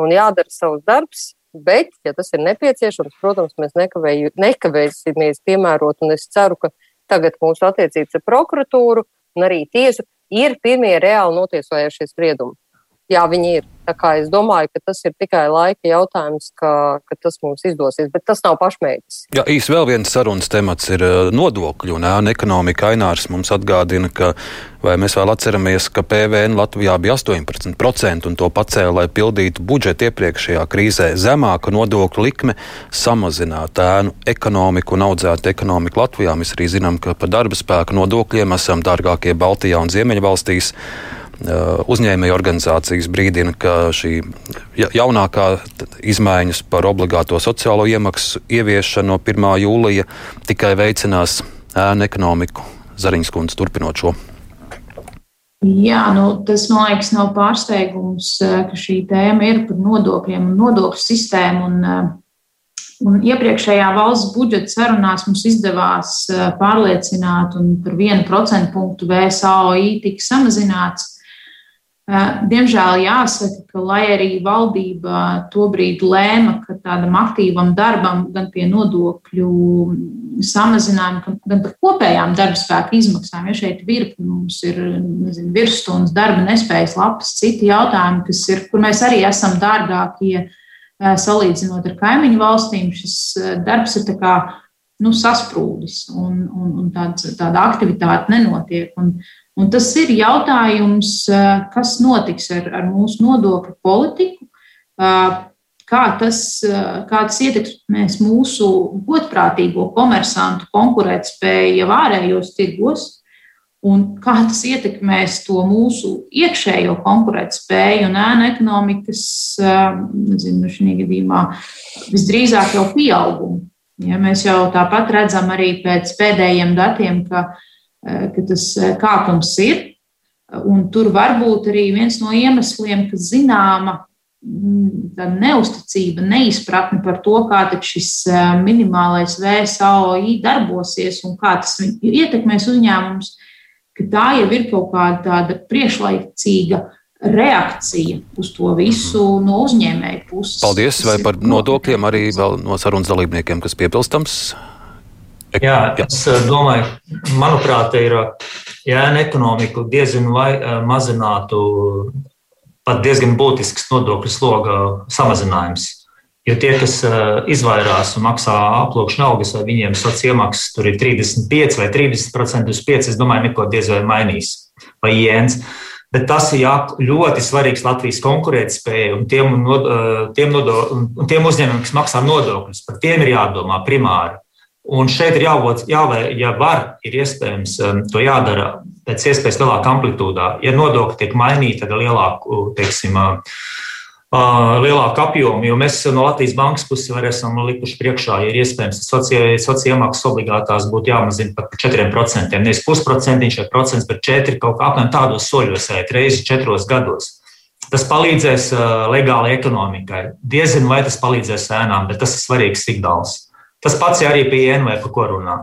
un jādara savs darbs. Bet, ja tas ir nepieciešams, protams, mēs nekavēju, nekavēsimies piemērot, es ceru, ka tagad mūsu attiecības ar prokuratūru un arī tiesu ir pirmie reāli notiesojušie spriedumi. Jā, viņi ir. Tā kā es domāju, ka tas ir tikai laika jautājums, ka, ka tas mums izdosies, bet tas nav pašmērķis. Jā, īsi vēl viens sarunas temats ir eh, nodokļu un ēna ekonomika. Ainārs mums atgādina, ka vai mēs vēl atceramies, ka PVN Latvijā bija 18% un to pacēla, lai pildītu budžetu iepriekšējā krīzē. Zemāka nodokļu likme samazinātu ēnu ekonomiku un audzētu ekonomiku Latvijā. Mēs arī zinām, ka par darba spēku nodokļiem esam dārgākie Baltijā un Ziemeļvalstīs. Uh, uzņēmēju organizācijas brīdina, ka šī jaunākā izmaiņas par obligāto sociālo iemaksu ieviešanu no 1. jūlija tikai veicinās ēnu ekonomiku. Zariņas kundze turpinot šo. Jā, nu, tas man liekas, nav pārsteigums, uh, ka šī tēma ir par nodokļiem un nodokļu sistēmu. Un, uh, un iepriekšējā valsts budžeta sarunās mums izdevās pārliecināt, un par vienu procentu punktu VSAOI tika samazināts. Diemžēl jāsaka, ka lai arī valdība tobrīd lēma, ka tādam aktīvam darbam, gan pie nodokļu samazinājuma, gan par kopējām darba spēka izmaksām, ja šeit virkni mums ir nezinu, virsstundas, darba nespējas, lapas, citi jautājumi, kas ir, kur mēs arī esam dārgākie salīdzinot ar kaimiņu valstīm, šis darbs ir tā kā nu, sasprūdis un, un, un tāds, tāda aktivitāte nenotiek. Un, Un tas ir jautājums, eh, kas notiks ar, ar mūsu nodokļu politiku, eh, kā tas, eh, kā tas ietekmēs mūsu godprātīgo komersantu konkurētspēju ārējos tirgos, un kā tas ietekmēs to mūsu iekšējo konkurētspēju un ēnu ekonomikas, nezinu, šī gadījumā visdrīzāk jau pieaugumu. Ja, mēs jau tāpat redzam arī pēc pēdējiem datiem, ka, ka tas kāpums ir. Un tur var būt arī viens no iemesliem, ka zināma neusticība, neizpratne par to, kā šis minimālais VSAOI darbosies un kā tas ietekmēs uzņēmumus, ka tā jau ir kaut kāda tāda priekšlaicīga reakcija uz to visu no uzņēmēju puses. Paldies! Vai par nodokļiem arī vēl no sarunas dalībniekiem, kas piepilstams? Jā, es domāju, manuprāt, ir jēna ekonomiku diezgan vai mazinātu pat diezgan būtisks nodokļu sloga samazinājums. Jo tie, kas izvairās un maksā aploksņa algas, vai viņiem sociālās iemaksas tur ir 35 vai 30% uz 5, es domāju, neko diez vai mainīs. Vai jēns. Bet tas ir jā, ļoti svarīgs Latvijas konkurētspējai un tiem, tiem, nodo, tiem uzņēmumiem, kas maksā nodokļus. Par tiem ir jādomā primāri. Un šeit ir jābūt, jā, ja var, ir iespējams to jādara pēc iespējas lielākā amplitūdā. Ja nodokļi tiek mainīti, tad lielāku, teiksim, lielāku apjomu, jo mēs no Latvijas bankas puses arī esam likuši priekšā, ja ir iespējams sociālās iemaksas obligātās būtu jāmazina pat par 4%. Nevis pusprocentiņš vai procents, bet 4 kaut kā apmēram tādos soļos, reizi četros gados. Tas palīdzēs legālai ekonomikai. Diezinu, vai tas palīdzēs ēnām, bet tas ir svarīgs signāls. Tas pats arī pie ēnu, par ko runā.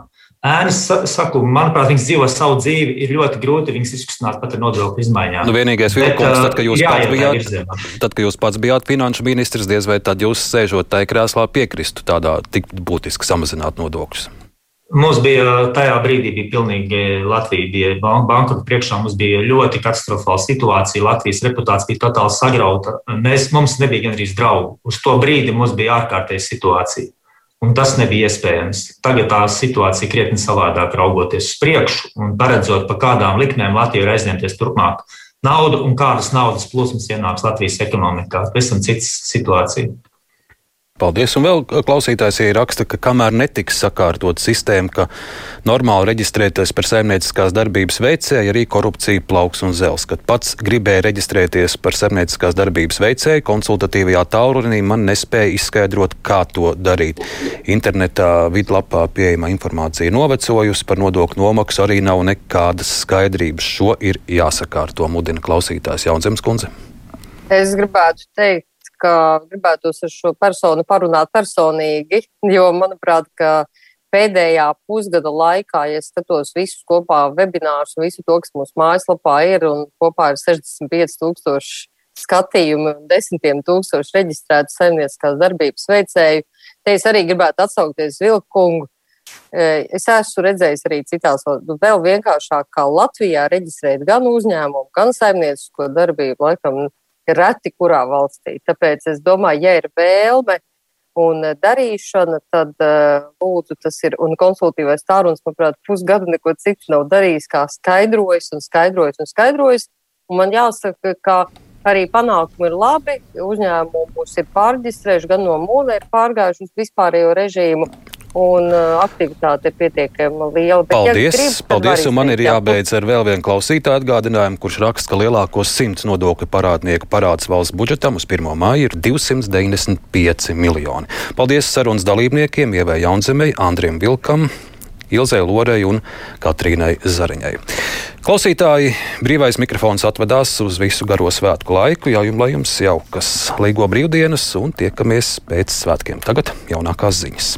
Ēnas, saku, manuprāt, viņas dzīvo savu dzīvi, ir ļoti grūti viņas izkustināt pat ar nodokļu izmaiņām. Nu, vienīgais vilkums, tad, kad jūs, jā, pats bijāt, tad, kad jūs pats bijāt finanšu ministrs, diez vai tad jūs sēžot tajā krēslā piekristu tādā tik būtiski samazināt nodokļus. Mums bija tajā brīdī, bija pilnīgi Latvija bija bankrota priekšā, mums bija ļoti katastrofāla situācija. Latvijas reputācija bija totāli sagrauta. Mēs, mums nebija gandrīz draugu. Uz to brīdi mums bija ārkārtēja situācija. Un tas nebija iespējams. Tagad tā situācija krietni savādāk raugoties uz priekšu un paredzot, pa kādām likmēm Latvija ir aizņemties turpmāk naudu un kādas naudas plūsmas ienāks Latvijas ekonomikā. Pavisam cits situācija. Paldies. Un vēl klausītājs ieraksta, ka kamēr netiks sakārtot sistēma, ka normāli reģistrēties par saimnieciskās darbības veicēju, arī korupcija plauks un zels. Kad pats gribēja reģistrēties par saimnieciskās darbības veicēju, konsultatīvajā tālrunī man nespēja izskaidrot, kā to darīt. Internetā vidlapā pieejama informācija novecojusi, par nodokļu nomaksu arī nav nekādas skaidrības. Šo ir jāsakārto, mudina klausītājs Jaunzemes kundze. Es gribētu teikt, ka gribētos ar šo personu parunāt personīgi, jo, manuprāt, ka pēdējā pusgada laikā, ja skatos visus kopā webinārus un visu to, kas mūsu mājaslapā ir, un kopā ir 65 tūkstoši skatījumu un desmitiem tūkstoši reģistrētu saimnieciskās darbības veicēju, te es arī gribētu atsaukties Vilkungu. E, es esmu redzējis arī citās, vēl vienkāršāk kā Latvijā reģistrēt gan uzņēmumu, gan saimniecisko darbību. Laikam reti kurā valstī. Tāpēc es domāju, ja ir vēlme un darīšana, tad uh, lūdzu tas ir. Un konsultīvais tārunis, manuprāt, pusgadu neko citu nav darījis, kā skaidrojis un skaidrojis un skaidrojis. Un man jāsaka, ka arī panākumi ir labi. Uzņēmumus ir pārģistrējuši, gan no mūlē ir pārgājuši uz vispārējo režīmu un uh, aktivitāte ir pietiekami liela. Bet, paldies! Ja grib, paldies man ir jābeidz ar vēl vienu klausītāju atgādinājumu, kurš raksta, ka lielākos simts nodokļu parādnieku parāds valsts budžetam uz 1. māju ir 295 miljoni. Paldies sarunas dalībniekiem Ievai Jaunzemei, Andriem Vilkam. Ilzai Lorei un Katrīnai Zariņai. Klausītāji, brīvais mikrofons atvedās uz visu garo svētku laiku. Jā, jums, lai jums jaukas līgo brīvdienas un tiekamies pēc svētkiem. Tagad jaunākās ziņas.